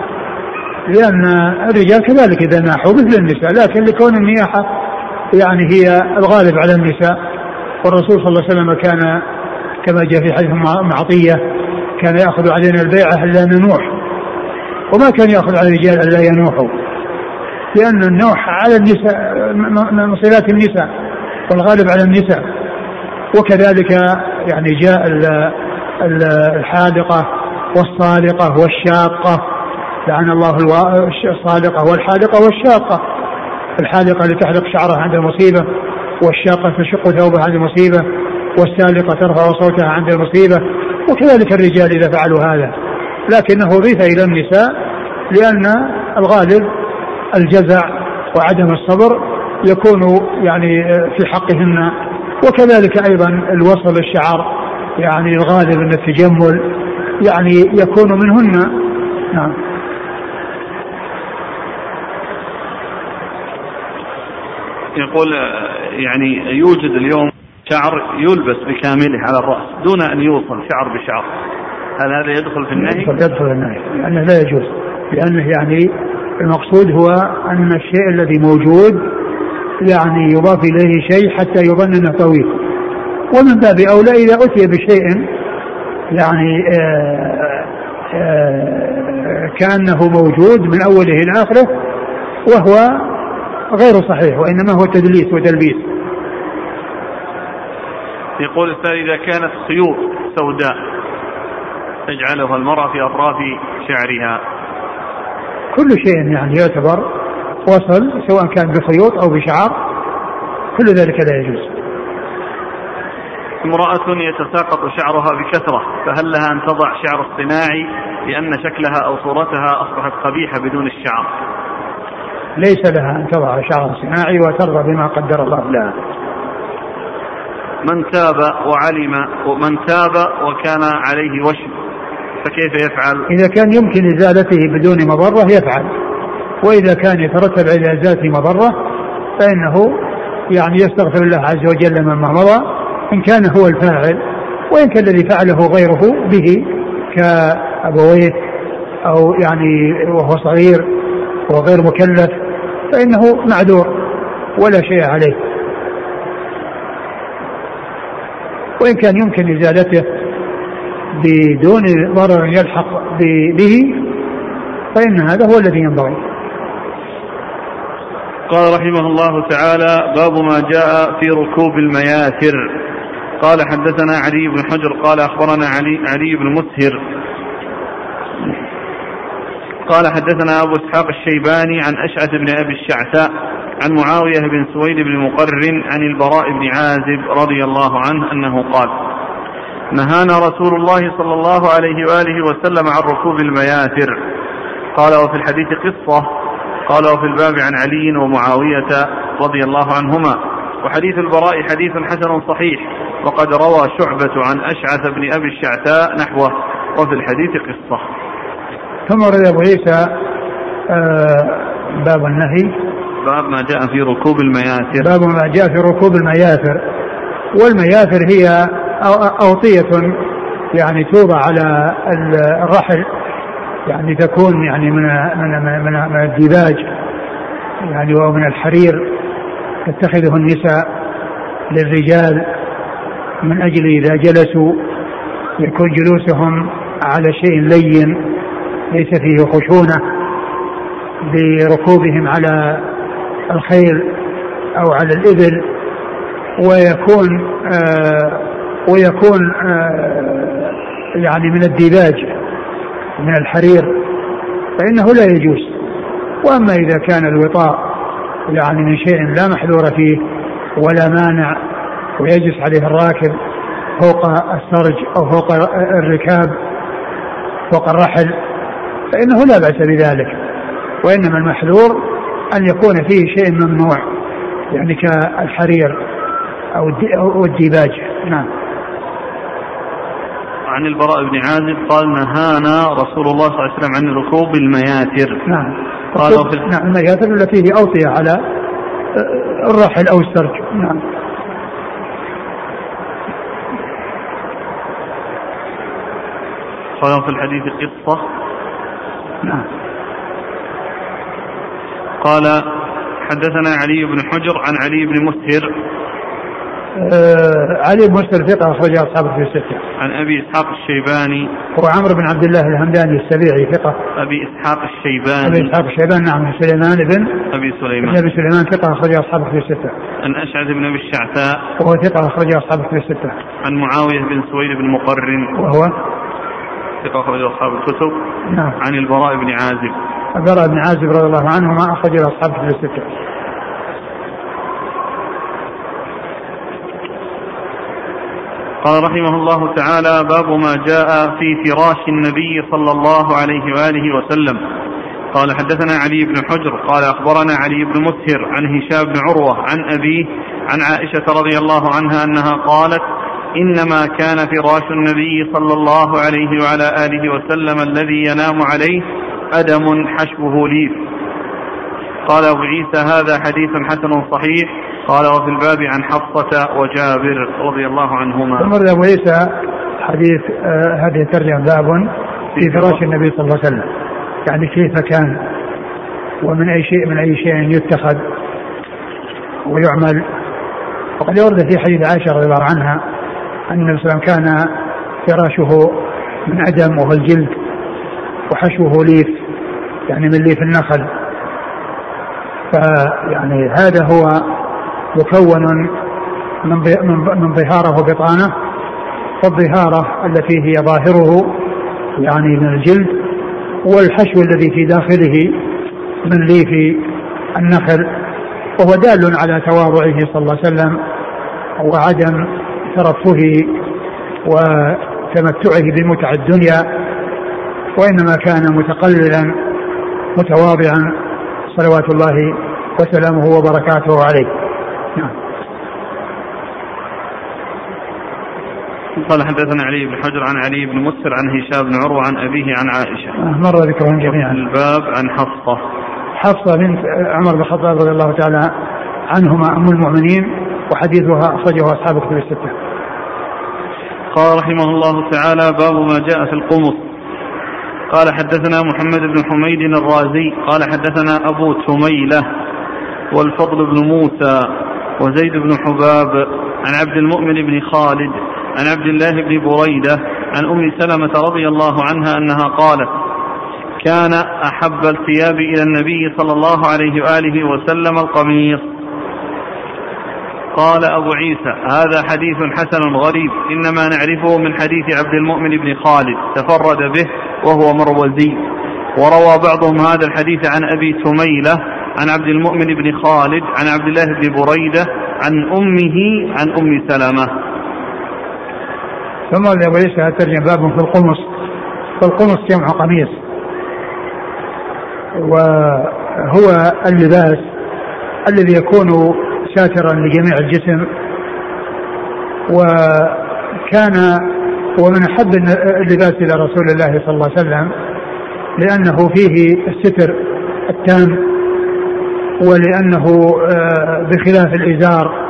لأن الرجال كذلك إذا ناحوا مثل النساء لكن لكون النياحة يعني هي الغالب على النساء. والرسول صلى الله عليه وسلم كان كما جاء في حديث معطية كان يأخذ علينا البيعة ألا ننوح. وما كان يأخذ على الرجال ألا ينوحوا. لأن النوح على النساء من صفات النساء والغالب على النساء. وكذلك يعني جاء الحالقة والصالقة والشاقة. لعن الله الصادقة والحالقة والشاقة. الحالقة لتحلق شعرها عند المصيبة والشاقة تشق ثوبها عند المصيبة والسالقة ترفع صوتها عند المصيبة وكذلك الرجال إذا فعلوا هذا. لكنه ضيف إلى النساء لأن الغالب الجزع وعدم الصبر يكون يعني في حقهن وكذلك أيضا الوصل الشعر يعني الغالب أن التجمل يعني يكون منهن. نعم. يقول يعني يوجد اليوم شعر يلبس بكامله على الرأس دون أن يوصل شعر بشعر. هل هذا يدخل في النهي؟ يدخل, في النهي لأنه لا يجوز. لأنه يعني المقصود هو أن الشيء الذي موجود يعني يضاف إليه شيء حتى يظن أنه طويل. ومن باب أولى إذا أتي بشيء يعني آآ آه، آآ آه، كأنه موجود من أوله إلى آخره وهو غير صحيح وإنما هو تدليس وتلبيس. يقول الثاني إذا كانت خيوط سوداء تجعلها المرأة في أطراف شعرها. كل شيء يعني يعتبر وصل سواء كان بخيوط أو بشعر كل ذلك لا يجوز. امرأة يتساقط شعرها بكثرة فهل لها أن تضع شعر اصطناعي لأن شكلها أو صورتها أصبحت قبيحة بدون الشعر؟ ليس لها أن تضع شعر صناعي وترضى بما قدر الله لها من تاب وعلم ومن تاب وكان عليه وشم فكيف يفعل؟ إذا كان يمكن إزالته بدون مضرة يفعل وإذا كان يترتب على إزالته مضرة فإنه يعني يستغفر الله عز وجل مما مضى إن كان هو الفاعل وإن كان الذي فعله غيره به كأبويه أو يعني وهو صغير وغير مكلف فإنه معذور ولا شيء عليه. وإن كان يمكن إزالته بدون ضرر يلحق به فإن هذا هو الذي ينبغي. قال رحمه الله تعالى باب ما جاء في ركوب المياثر. قال حدثنا علي بن حجر قال أخبرنا علي, علي بن مسهر قال حدثنا أبو إسحاق الشيباني عن أشعث بن أبي الشعثاء عن معاوية بن سويد بن مقرن عن البراء بن عازب رضي الله عنه أنه قال نهانا رسول الله صلى الله عليه وآله وسلم عن ركوب المياثر. قال وفي الحديث قصة. قال وفي الباب عن علي ومعاوية رضي الله عنهما. وحديث البراء حديث حسن صحيح. وقد روى شعبة عن أشعث بن أبي الشعثاء نحوه. وفي الحديث قصة. ثم ورد أبو عيسى آه، باب النهي. باب ما جاء في ركوب المياثر. باب ما جاء في ركوب المياثر. والمياثر هي أوطية يعني توضع على الرحل يعني تكون يعني من من من, من الديباج يعني ومن الحرير. تتخذه النساء للرجال من أجل إذا جلسوا يكون جلوسهم على شيء لين. ليس فيه خشونة بركوبهم على الخيل أو على الإبل ويكون آه ويكون آه يعني من الديباج من الحرير فإنه لا يجوز. وأما إذا كان الوطاء يعني من شيء لا محذور فيه ولا مانع ويجلس عليه الراكب فوق السرج أو فوق الركاب فوق الرحل فإنه لا بأس بذلك وإنما المحذور أن يكون فيه شيء ممنوع يعني كالحرير أو الديباج. نعم. عن البراء بن عازب قال نهانا رسول الله صلى الله عليه وسلم عن ركوب المياتر نعم. قال في نعم المياتر التي هي أوطية على الرحل أو السرج. نعم. قال في الحديث قصة نعم قال حدثنا علي بن حجر عن علي بن مسهر آه علي بن مسهر ثقة أخرج أصحابه في الستة. عن أبي إسحاق الشيباني هو عمرو بن عبد الله الهمداني السبيعي ثقة. أبي إسحاق الشيباني. أبي إسحاق الشيباني نعم سليمان بن أبي سليمان. بن أبي سليمان ثقة أخرج أصحابه في الستة. عن أشعث بن أبي الشعثاء. وهو ثقة أخرج أصحابه في الستة. عن معاوية بن سويد بن مقرن. وهو ثقة أخرج أصحاب الكتب نعم. عن البراء بن عازب. البراء بن عازب رضي الله عنه ما أخرج أصحاب الكتب الستة. قال رحمه الله تعالى باب ما جاء في فراش النبي صلى الله عليه وآله وسلم. قال حدثنا علي بن حجر قال أخبرنا علي بن مسهر عن هشام بن عروة عن أبيه عن عائشة رضي الله عنها أنها قالت إنما كان فراش النبي صلى الله عليه وعلى آله وسلم الذي ينام عليه أدم حشوه ليف. قال أبو عيسى هذا حديث حسن صحيح. قال وفي الباب عن حفصة وجابر رضي الله عنهما. ثم أبو عيسى حديث آه هذه الترجمة باب في فراش. النبي صلى الله عليه وسلم. يعني كيف كان ومن أي شيء من أي شيء يتخذ ويعمل. وقد ورد في حديث عائشة رضي الله عنها أن النبي صلى الله عليه وسلم كان فراشه من أدم وهو الجلد وحشوه ليف يعني من ليف النخل. فيعني هذا هو مكون من من ظهاره بطانه والظهاره التي هي ظاهره يعني من الجلد والحشو الذي في داخله من ليف النخل. وهو دال على تواضعه صلى الله عليه وسلم وعدم ترفهه وتمتعه بمتع الدنيا وإنما كان متقللا متواضعا صلوات الله وسلامه وبركاته عليه. نعم. قال حدثنا علي بن حجر عن علي بن مسر عن هشام بن عروة عن أبيه عن عائشة. آه، مر ذكرهم جميعا. الباب عن حفصة. حفصة بنت عمر بن الخطاب رضي الله تعالى عنهما أم المؤمنين. وحديثها أخرجه أصحاب كتب الستة. قال رحمه الله تعالى باب ما جاء في القمص. قال حدثنا محمد بن حميد الرازي. قال حدثنا أبو تميلة والفضل بن موسى وزيد بن حباب عن عبد المؤمن بن خالد عن عبد الله بن بريدة عن أم سلمة رضي الله عنها أنها قالت كان أحب الثياب إلى النبي صلى الله عليه وآله وسلم القميص. قال أبو عيسى هذا حديث حسن غريب إنما نعرفه من حديث عبد المؤمن بن خالد تفرد به وهو مروزي. وروى بعضهم هذا الحديث عن أبي تميلة عن عبد المؤمن بن خالد عن عبد الله بن بريدة عن أمه عن أم سلمة. ثم أبو عيسى ترجم باب في القمص. فالقمص جمع قميص. وهو اللباس الذي يكون ساترا لجميع الجسم. وكان ومن أحب اللباس إلى رسول الله صلى الله عليه وسلم لأنه فيه الستر التام ولأنه آه، بخلاف الإزار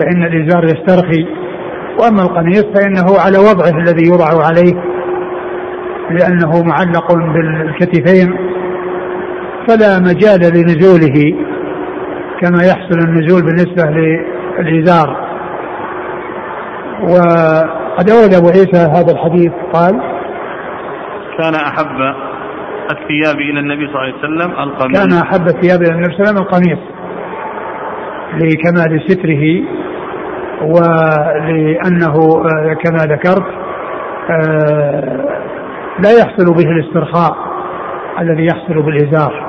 فإن الإزار يسترخي وأما القميص فإنه على وضعه الذي يوضع عليه لأنه معلق بالكتفين فلا مجال لنزوله. كما يحصل النزول بالنسبة للإزار. وقد أورد أبو عيسى هذا الحديث قال كان أحب الثياب إلى النبي صلى الله عليه وسلم القميص. كان أحب الثياب إلى النبي صلى الله عليه وسلم القميص لكمال ستره ولأنه آه، كما ذكرت آه، لا يحصل به الاسترخاء الذي يحصل بالإزار.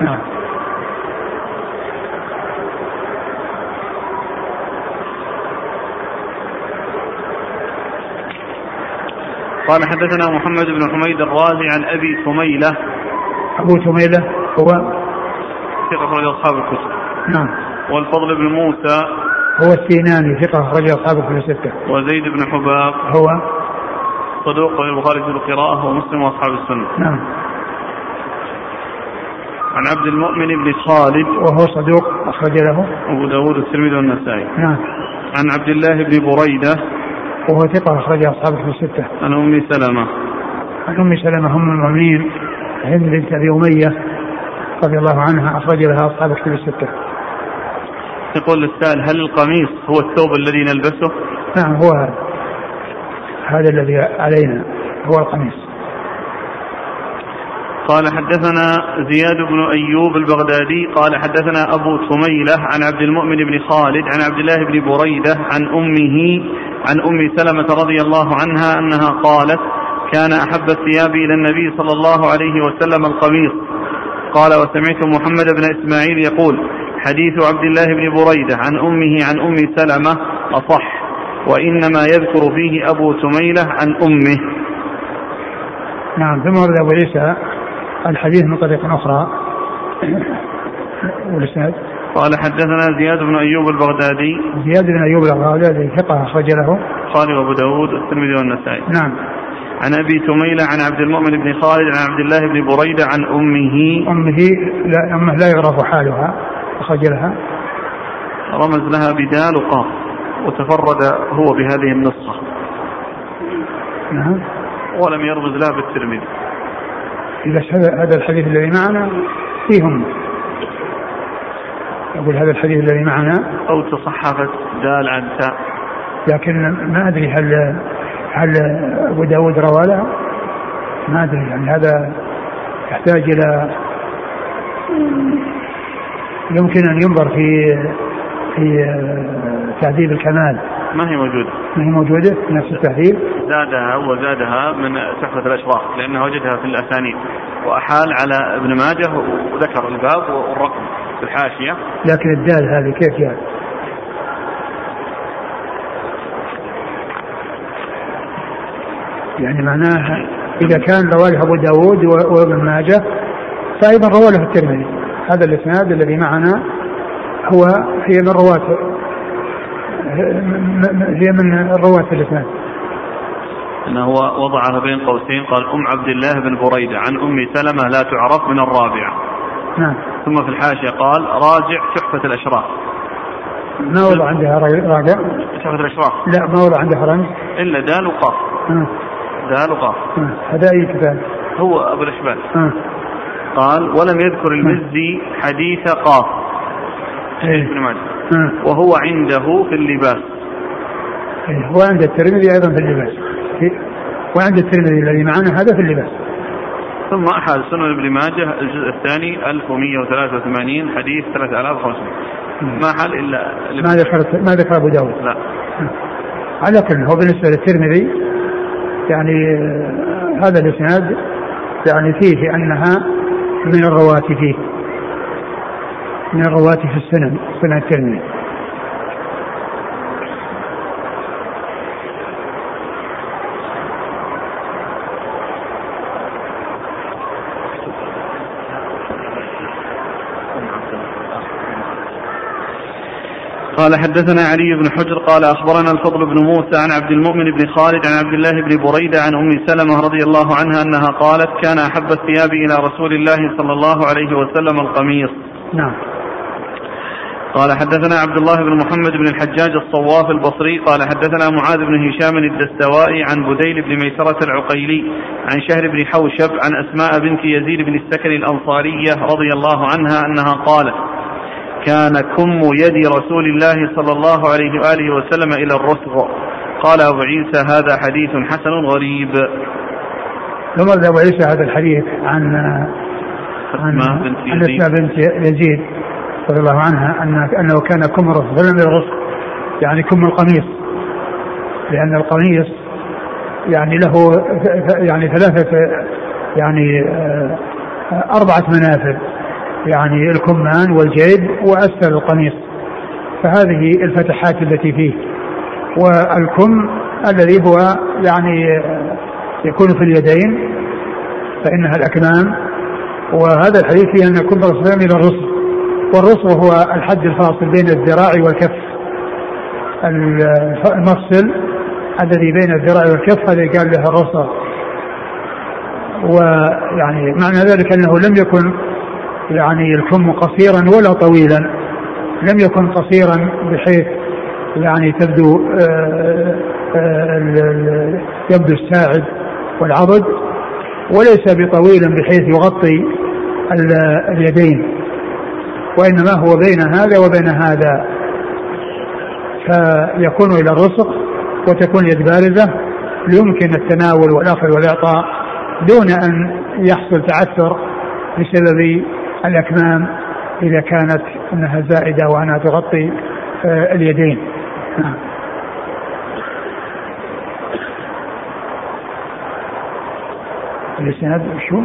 نعم. قال حدثنا محمد بن حميد الرازي عن أبي سميلة. أبو سميلة هو؟ ثقة أخرج أصحاب الكتب. نعم. والفضل بن موسى. هو السيناني ثقة أخرج أصحاب الكتب الستة. وزيد بن حباب. هو؟ صدوق البخاري في القراءة ومسلم وأصحاب السنة. نعم. عن عبد المؤمن بن خالد. وهو صدوق أخرج له. أبو داود الترمذي والنسائي. نعم. عن عبد الله بن بريدة. وهو ثقة أخرج أصحابه في الستة. عن أم سلمة. عن أم سلمة أم المؤمنين هند بنت أبي أمية رضي الله عنها أخرج لها أصحاب كتب الستة. يقول السائل هل القميص هو الثوب الذي نلبسه؟ نعم هو هذا. هذا الذي علينا هو القميص. قال حدثنا زياد بن أيوب البغدادي قال حدثنا أبو تميلة عن عبد المؤمن بن خالد عن عبد الله بن بريدة عن أمه عن أم سلمة رضي الله عنها أنها قالت كان أحب الثياب إلى النبي صلى الله عليه وسلم القميص. قال وسمعت محمد بن إسماعيل يقول حديث عبد الله بن بريدة عن أمه عن أم سلمة أصح وإنما يذكر فيه أبو تميلة عن أمه. نعم ثم ورد أبو عيسى الحديث من طريق أخرى. والإسناد قال حدثنا زياد بن أيوب البغدادي. زياد بن أيوب البغدادي ثقة أخرج له. قال أبو داود الترمذي والنسائي. نعم. عن أبي تميلة عن عبد المؤمن بن خالد عن عبد الله بن بريدة عن أمه. أمه لا أمه لا يعرف حالها أخرج لها. رمز لها بدال وقاف وتفرد هو بهذه النسخة. نعم. ولم يرمز لها بالترمذي. بس هذا الحديث الذي معنا فيهم. أقول هذا الحديث الذي معنا. أو تصحفت دال عن تاء لكن ما أدري هل هل أبو داود روى له؟ ما أدري يعني هذا يحتاج إلى يمكن أن ينظر في في تهذيب الكمال. ما هي موجودة؟ ما هي موجودة؟ في نفس التحرير زادها وزادها من تحفة الأشراف لأنه وجدها في الأسانيد. وأحال على ابن ماجه وذكر الباب والرقم في الحاشية. لكن الدال هذه كيف يعني؟ يعني معناها إذا كان رواه أبو داود وابن ماجه فأيضا رواه الترمذي. هذا الإسناد الذي معنا هو هي من رواة هي من رواة الإسناد. أنه وضعها بين قوسين قال أم عبد الله بن بريدة عن أم سلمة لا تعرف من الرابعة. نعم. ثم في الحاشية قال راجع تحفة الأشراف. ما وضع عندها راجع؟ تحفة الأشراف؟ لا ما وضع عندها رمز إلا دال وقاف. دال وقاف. هذا أي كتاب؟ هو أبو الأشبال. قال ولم يذكر المزي حديث قاف. ابن ماجه. وهو عنده في اللباس. إيه. وعند الترمذي أيضا في اللباس. وعند الترمذي الذي معنا هذا في اللباس. ثم أحد سنن ابن ماجه الجزء الثاني 1183 حديث 3500 ما حل إلا ما ذكر ما ذكر أبو داود؟ لا. على كل هو بالنسبة للترمذي يعني آه، هذا الإسناد يعني فيه أنها من الرواة فيه من الرواة في السنن سنن الترمذي. قال حدثنا علي بن حجر قال أخبرنا الفضل بن موسى عن عبد المؤمن بن خالد عن عبد الله بن بريدة عن أم سلمة رضي الله عنها أنها قالت كان أحب الثياب إلى رسول الله صلى الله عليه وسلم القميص. نعم. قال حدثنا عبد الله بن محمد بن الحجاج الصواف البصري قال حدثنا معاذ بن هشام الدستوائي عن بديل بن ميسرة العقيلي عن شهر بن حوشب عن أسماء بنت يزيد بن السكن الأنصارية رضي الله عنها أنها قالت كان كم يد رسول الله صلى الله عليه وآله وسلم إلى الرسغ قال أبو عيسى هذا حديث حسن غريب. ثم أبو عيسى هذا الحديث عن عن يزيد, بنت يزيد رضي الله عنها أن أنه كان كم الرسغ فلم الرسغ يعني كم القميص. لأن القميص يعني له يعني ثلاثة يعني آه، أربعة منافذ. يعني الكمان والجيب وأسفل القميص. فهذه الفتحات التي فيه. والكم الذي هو يعني يكون في اليدين فإنها الأكمام. وهذا الحديث فيه أن يكون الرسول إلى الرسل. والرسل هو الحد الفاصل بين الذراع والكف. المفصل الذي بين الذراع والكف هذا قال له الرسل. ويعني معنى ذلك أنه لم يكن يعني الكم قصيرا ولا طويلا. لم يكن قصيرا بحيث يعني تبدو آه، آه، يبدو الساعد والعضد وليس بطويل بحيث يغطي اليدين وإنما هو بين هذا وبين هذا. فيكون إلى الرسق وتكون يد بارزه يمكن التناول والأخذ والإعطاء دون أن يحصل تعثر بسبب الأكمام إذا كانت أنها زائدة وأنها تغطي آه، اليدين. نعم. الإسناد شو؟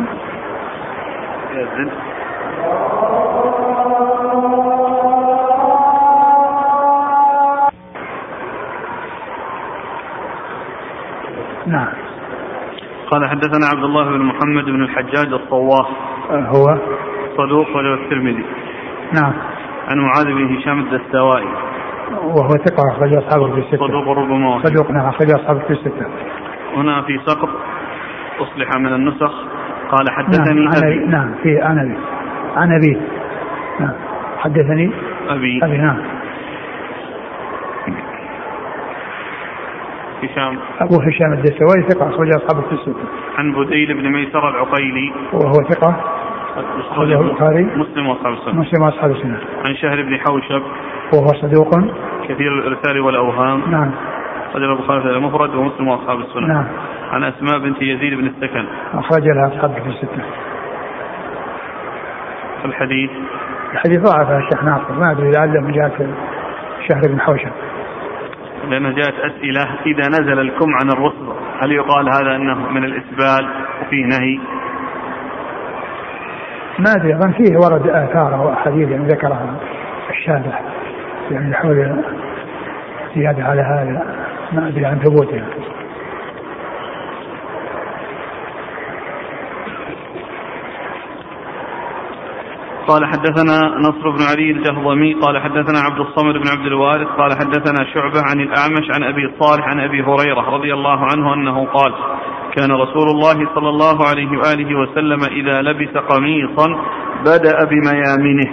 نعم. قال حدثنا عبد الله بن محمد بن الحجاج الصواف آه، هو. صدوق وله الترمذي. نعم. عن معاذ بن هشام الدستوائي. وهو ثقة أخرج أصحابه في الستة. صدوق ربما صدوق نعم أخرج أصحابه في الستة. هنا في سقط أصلح من النسخ. قال حدثني نعم أبي. نعم في أنا أبي. عن أبي. نعم. حدثني أبي. أبي نعم. هشام. أبو هشام الدستوائي ثقة أخرج أصحابه في الستة. عن بديل بن ميسر العقيلي. وهو ثقة. أخرجه البخاري. مسلم وأصحاب السنة. مسلم وأصحاب السنة. عن شهر بن حوشب. وهو صدوق. كثير الإرسال والأوهام. نعم. أخرج البخاري في المفرد ومسلم وأصحاب السنة. نعم. عن أسماء بنت يزيد بن السكن. أخرج لها أصحاب في الستة الحديث. الحديث ضعف الشيخ ناصر. ما أدري لعله من جهة شهر بن حوشب. لأنه جاءت أسئلة. إذا نزل الكم عن الرسل. هل يقال هذا أنه من الإسبال وفيه نهي؟ ما أدري أظن فيه ورد آثار أو أحاديث يعني ذكرها الشارع يعني حول زيادة على هذا ما أدري عن ثبوتها قال حدثنا نصر بن علي الجهضمي قال حدثنا عبد الصمد بن عبد الوارث قال حدثنا شعبة عن الأعمش عن أبي صالح عن أبي هريرة رضي الله عنه أنه قال كان رسول الله صلى الله عليه وآله وسلم إذا لبس قميصا بدأ بميامنه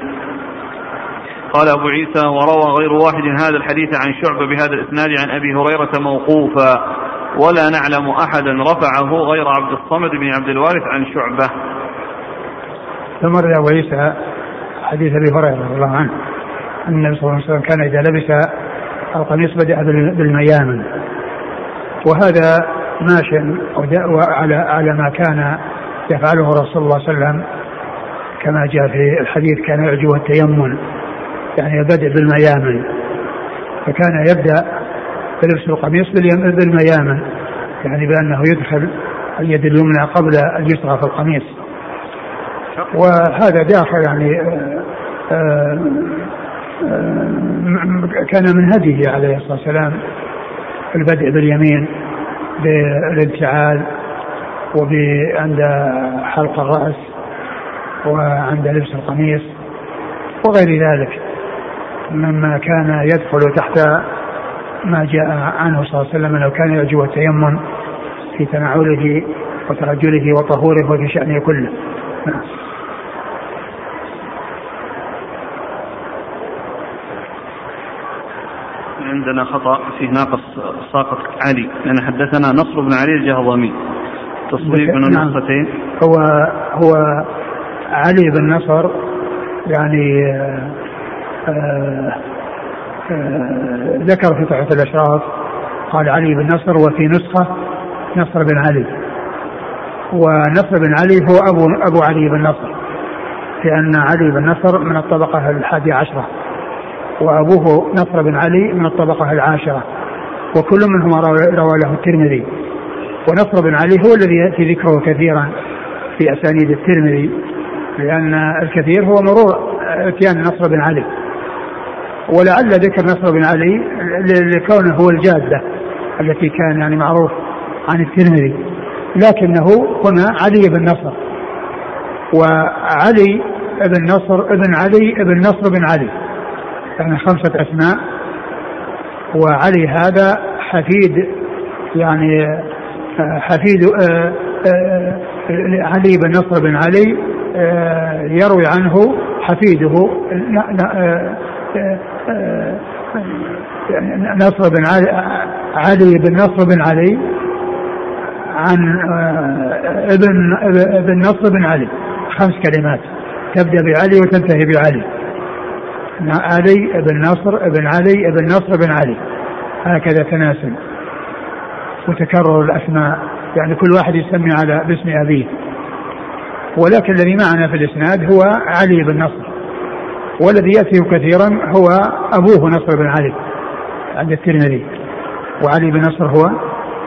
قال أبو عيسى وروى غير واحد هذا الحديث عن شعبة بهذا الإسناد عن أبي هريرة موقوفا. ولا نعلم أحدا رفعه غير عبد الصمد بن عبد الوارث عن شعبة. ثم روى أبو عيسى حديث أبي هريرة رضي الله عنه أن النبي صلى الله عليه وسلم كان إذا لبس القميص بدأ بالميامن. وهذا ماشي على على ما كان يفعله رسول الله صلى الله عليه وسلم. كما جاء في الحديث كان يعجبه التيمن يعني البدء بالميامن. فكان يبدأ بلبس القميص بالميامن يعني بأنه يدخل اليد اليمنى قبل اليسرى في القميص. وهذا داخل يعني آه، آه، آه، كان من هديه عليه الصلاة والسلام البدء باليمين. بالانتعال وعند حلق الرأس وعند لبس القميص وغير ذلك مما كان يدخل تحت ما جاء عنه صلى الله عليه وسلم انه كان يعجبه التيمم في تناوله وترجله وطهوره وفي شأنه كله. عندنا خطأ فيه ناقص ساقط علي لأن حدثنا نصر بن علي الجهضمي. تصويب من نعم. النسختين هو هو علي بن نصر يعني آه آه ذكر في تحفة الأشراف قال علي بن نصر وفي نسخة نصر بن علي. ونصر بن علي هو أبو أبو علي بن نصر لأن علي بن نصر من الطبقة الحادية عشرة. وأبوه نصر بن علي من الطبقة العاشرة وكل منهما روى له الترمذي. ونصر بن علي هو الذي يأتي ذكره كثيرا في أسانيد الترمذي لأن الكثير هو مرور إتيان نصر بن علي. ولعل ذكر نصر بن علي لكونه هو الجادة التي كان يعني معروف عن الترمذي. لكنه هنا علي بن نصر. وعلي بن نصر ابن علي ابن نصر بن علي. يعني خمسة أسماء وعلي هذا حفيد يعني آه، حفيد آه، آه، علي بن نصر بن علي يروي عنه حفيده نصر بن علي علي بن نصر بن علي عن ابن ابن نصر بن علي خمس كلمات تبدأ بعلي وتنتهي بعلي. علي بن نصر بن علي بن نصر بن علي. هكذا تناسل. وتكرر الأسماء. يعني كل واحد يسمي على باسم أبيه. ولكن الذي معنا في الإسناد هو علي بن نصر. والذي ياتي كثيرا هو أبوه نصر بن علي عند الترمذي. وعلي بن نصر هو؟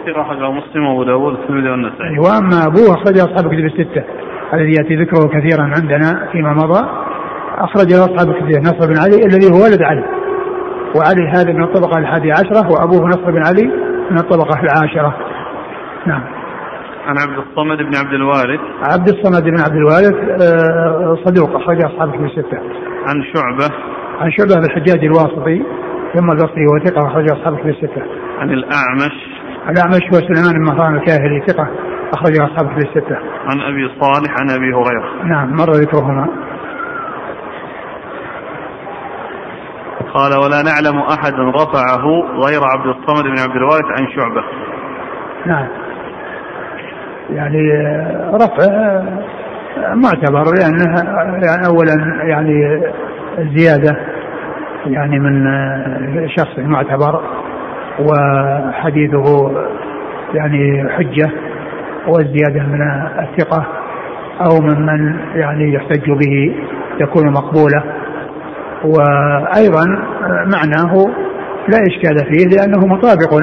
أخرجه مسلم وأبو والترمذي والنسائي. وأما أبوه أخرج أصحاب الكتب الستة. الذي يأتي ذكره كثيرا عندنا فيما مضى. أخرج له أصحاب الكتب نصر بن علي الذي هو ولد علي. وعلي هذا من الطبقة الحادية عشرة وأبوه نصر بن علي من الطبقة العاشرة. نعم. عن عبد الصمد بن عبد الوارث. عبد الصمد بن عبد الوارث آه، صدوق أخرج أصحاب الكتب الستة. عن شعبة. عن شعبة بن الحجاج الواسطي ثم البصري هو ثقة أخرج أصحاب الكتب الستة. عن الأعمش. الأعمش هو سليمان بن مهران الكاهلي ثقة أخرج أصحاب الكتب الستة. عن أبي صالح عن أبي هريرة. نعم مر ذكرهما. قال ولا نعلم أحدا رفعه غير عبد الصمد بن عبد الوارث عن شعبة. نعم. يعني رفع معتبر لأنه يعني أولا يعني زيادة يعني من شخص معتبر وحديثه يعني حجة والزيادة من الثقة أو ممن يعني يحتج به تكون مقبولة. وأيضا معناه لا إشكال فيه لأنه مطابق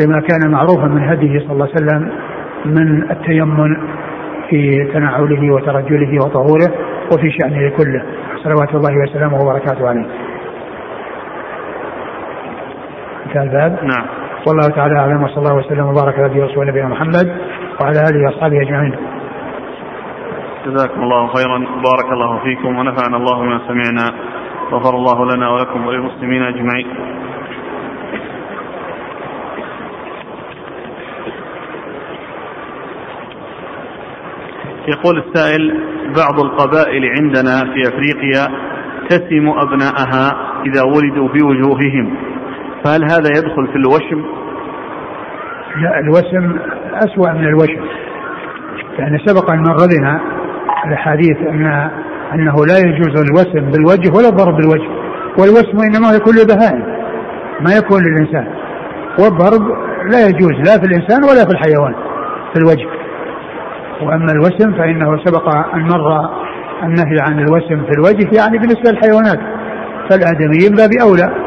لما كان معروفا من هديه صلى الله عليه وسلم من التيمن في تنعله وترجله وطهوره وفي شأنه كله. صلوات الله وسلامه وبركاته عليه. انتهى الباب. نعم. والله تعالى أعلم وصلى الله وسلم وبارك على رسول نبينا محمد وعلى آله وأصحابه أجمعين. جزاكم الله خيرا. بارك الله فيكم ونفعنا الله ما سمعنا. غفر الله لنا ولكم وللمسلمين أجمعين. يقول السائل بعض القبائل عندنا في أفريقيا تسم أبناءها إذا ولدوا في وجوههم فهل هذا يدخل في الوشم؟ لا الوسم أسوأ من الوشم يعني سبق أن مر بنا الحديث أن أنه لا يجوز الوسم بالوجه ولا الضرب بالوجه والوسم إنما يكون للبهائم ما يكون للإنسان. والضرب لا يجوز لا في الإنسان ولا في الحيوان في الوجه. وأما الوسم فإنه سبق أن مر النهي عن الوسم في الوجه يعني بالنسبة للحيوانات. فالآدميين باب أولى.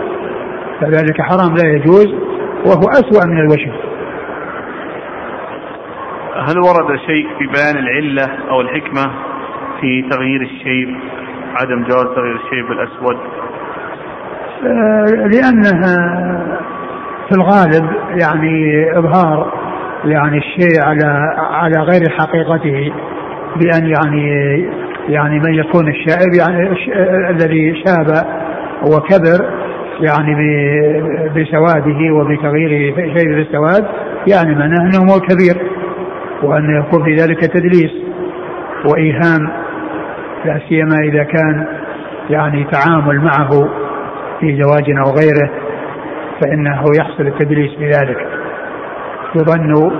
فذلك حرام لا يجوز وهو أسوأ من الوشم هل ورد شيء في بيان العلة أو الحكمة؟ في تغيير الشيب عدم جواز تغيير الشيب بالأسود؟ آه، لأنها في الغالب يعني إظهار يعني الشيء على على غير حقيقته بأن يعني يعني من يكون الشائب يعني الذي شاب وكبر يعني بسواده وبتغيير شيء في السواد يعني معناه انه هو كبير وأن يكون في ذلك تدليس وإيهام لا سيما إذا كان يعني تعامل معه في زواج أو غيره فإنه يحصل التدليس بذلك. يظن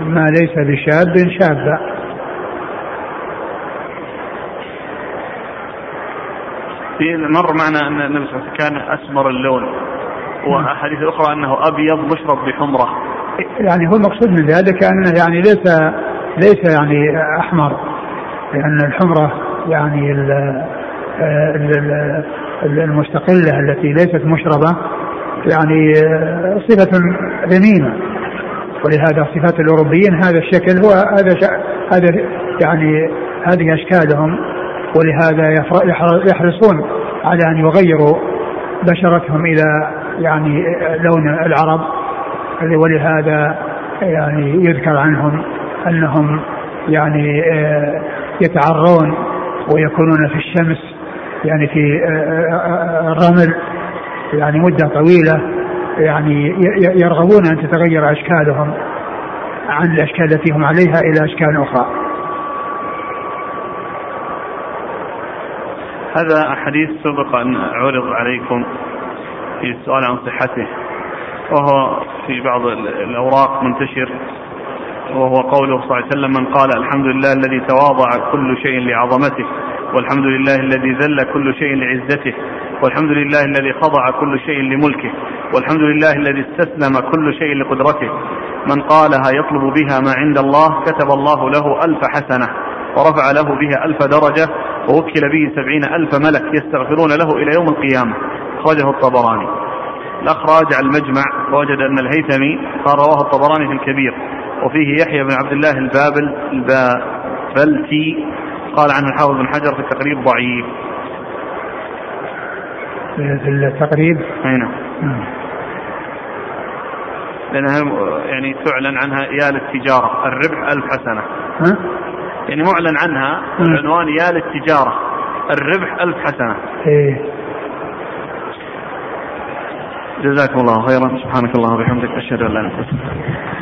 ما ليس بشاب شابا في مر معنا أن النبي صلى الله عليه وسلم كان أسمر اللون وأحاديث أخرى أنه أبيض مشرب بحمرة. يعني هو المقصود من ذلك أنه يعني ليس ليس يعني أحمر لأن الحمرة يعني المستقلة التي ليست مشربة يعني صفة ذميمة. ولهذا صفات الأوروبيين هذا الشكل هو هذا هذا يعني هذه أشكالهم. ولهذا يحرصون على أن يغيروا بشرتهم إلى يعني لون العرب. ولهذا يعني يذكر عنهم أنهم يعني آه، يتعرون ويكونون في الشمس يعني في آه، آه، الرمل يعني مدة طويلة يعني يرغبون أن تتغير أشكالهم عن الأشكال التي هم عليها إلى أشكال أخرى. هذا حديث سبق أن عرض عليكم في السؤال عن صحته وهو في بعض الأوراق منتشر. وهو قوله صلى الله عليه وسلم من قال الحمد لله الذي تواضع كل شيء لعظمته والحمد لله الذي ذل كل شيء لعزته والحمد لله الذي خضع كل شيء لملكه والحمد لله الذي استسلم كل شيء لقدرته. من قالها يطلب بها ما عند الله كتب الله له ألف حسنة ورفع له بها ألف درجة ووكل به سبعين ألف ملك يستغفرون له إلى يوم القيامة. أخرجه الطبراني. الأخ راجع المجمع ووجد أن الهيثمي قال رواه الطبراني في الكبير. وفيه يحيى بن عبد الله البابل البابلتي قال عنه الحافظ بن حجر في التقريب ضعيف. في التقريب؟ أي نعم. لأنها يعني تعلن عنها يا للتجارة الربح ألف حسنة. ها؟ يعني معلن عنها العنوان يا للتجارة الربح ألف حسنة. إيه. جزاكم الله خيرا. سبحانك اللهم وبحمدك أشهد أن لا إله إلا أنت.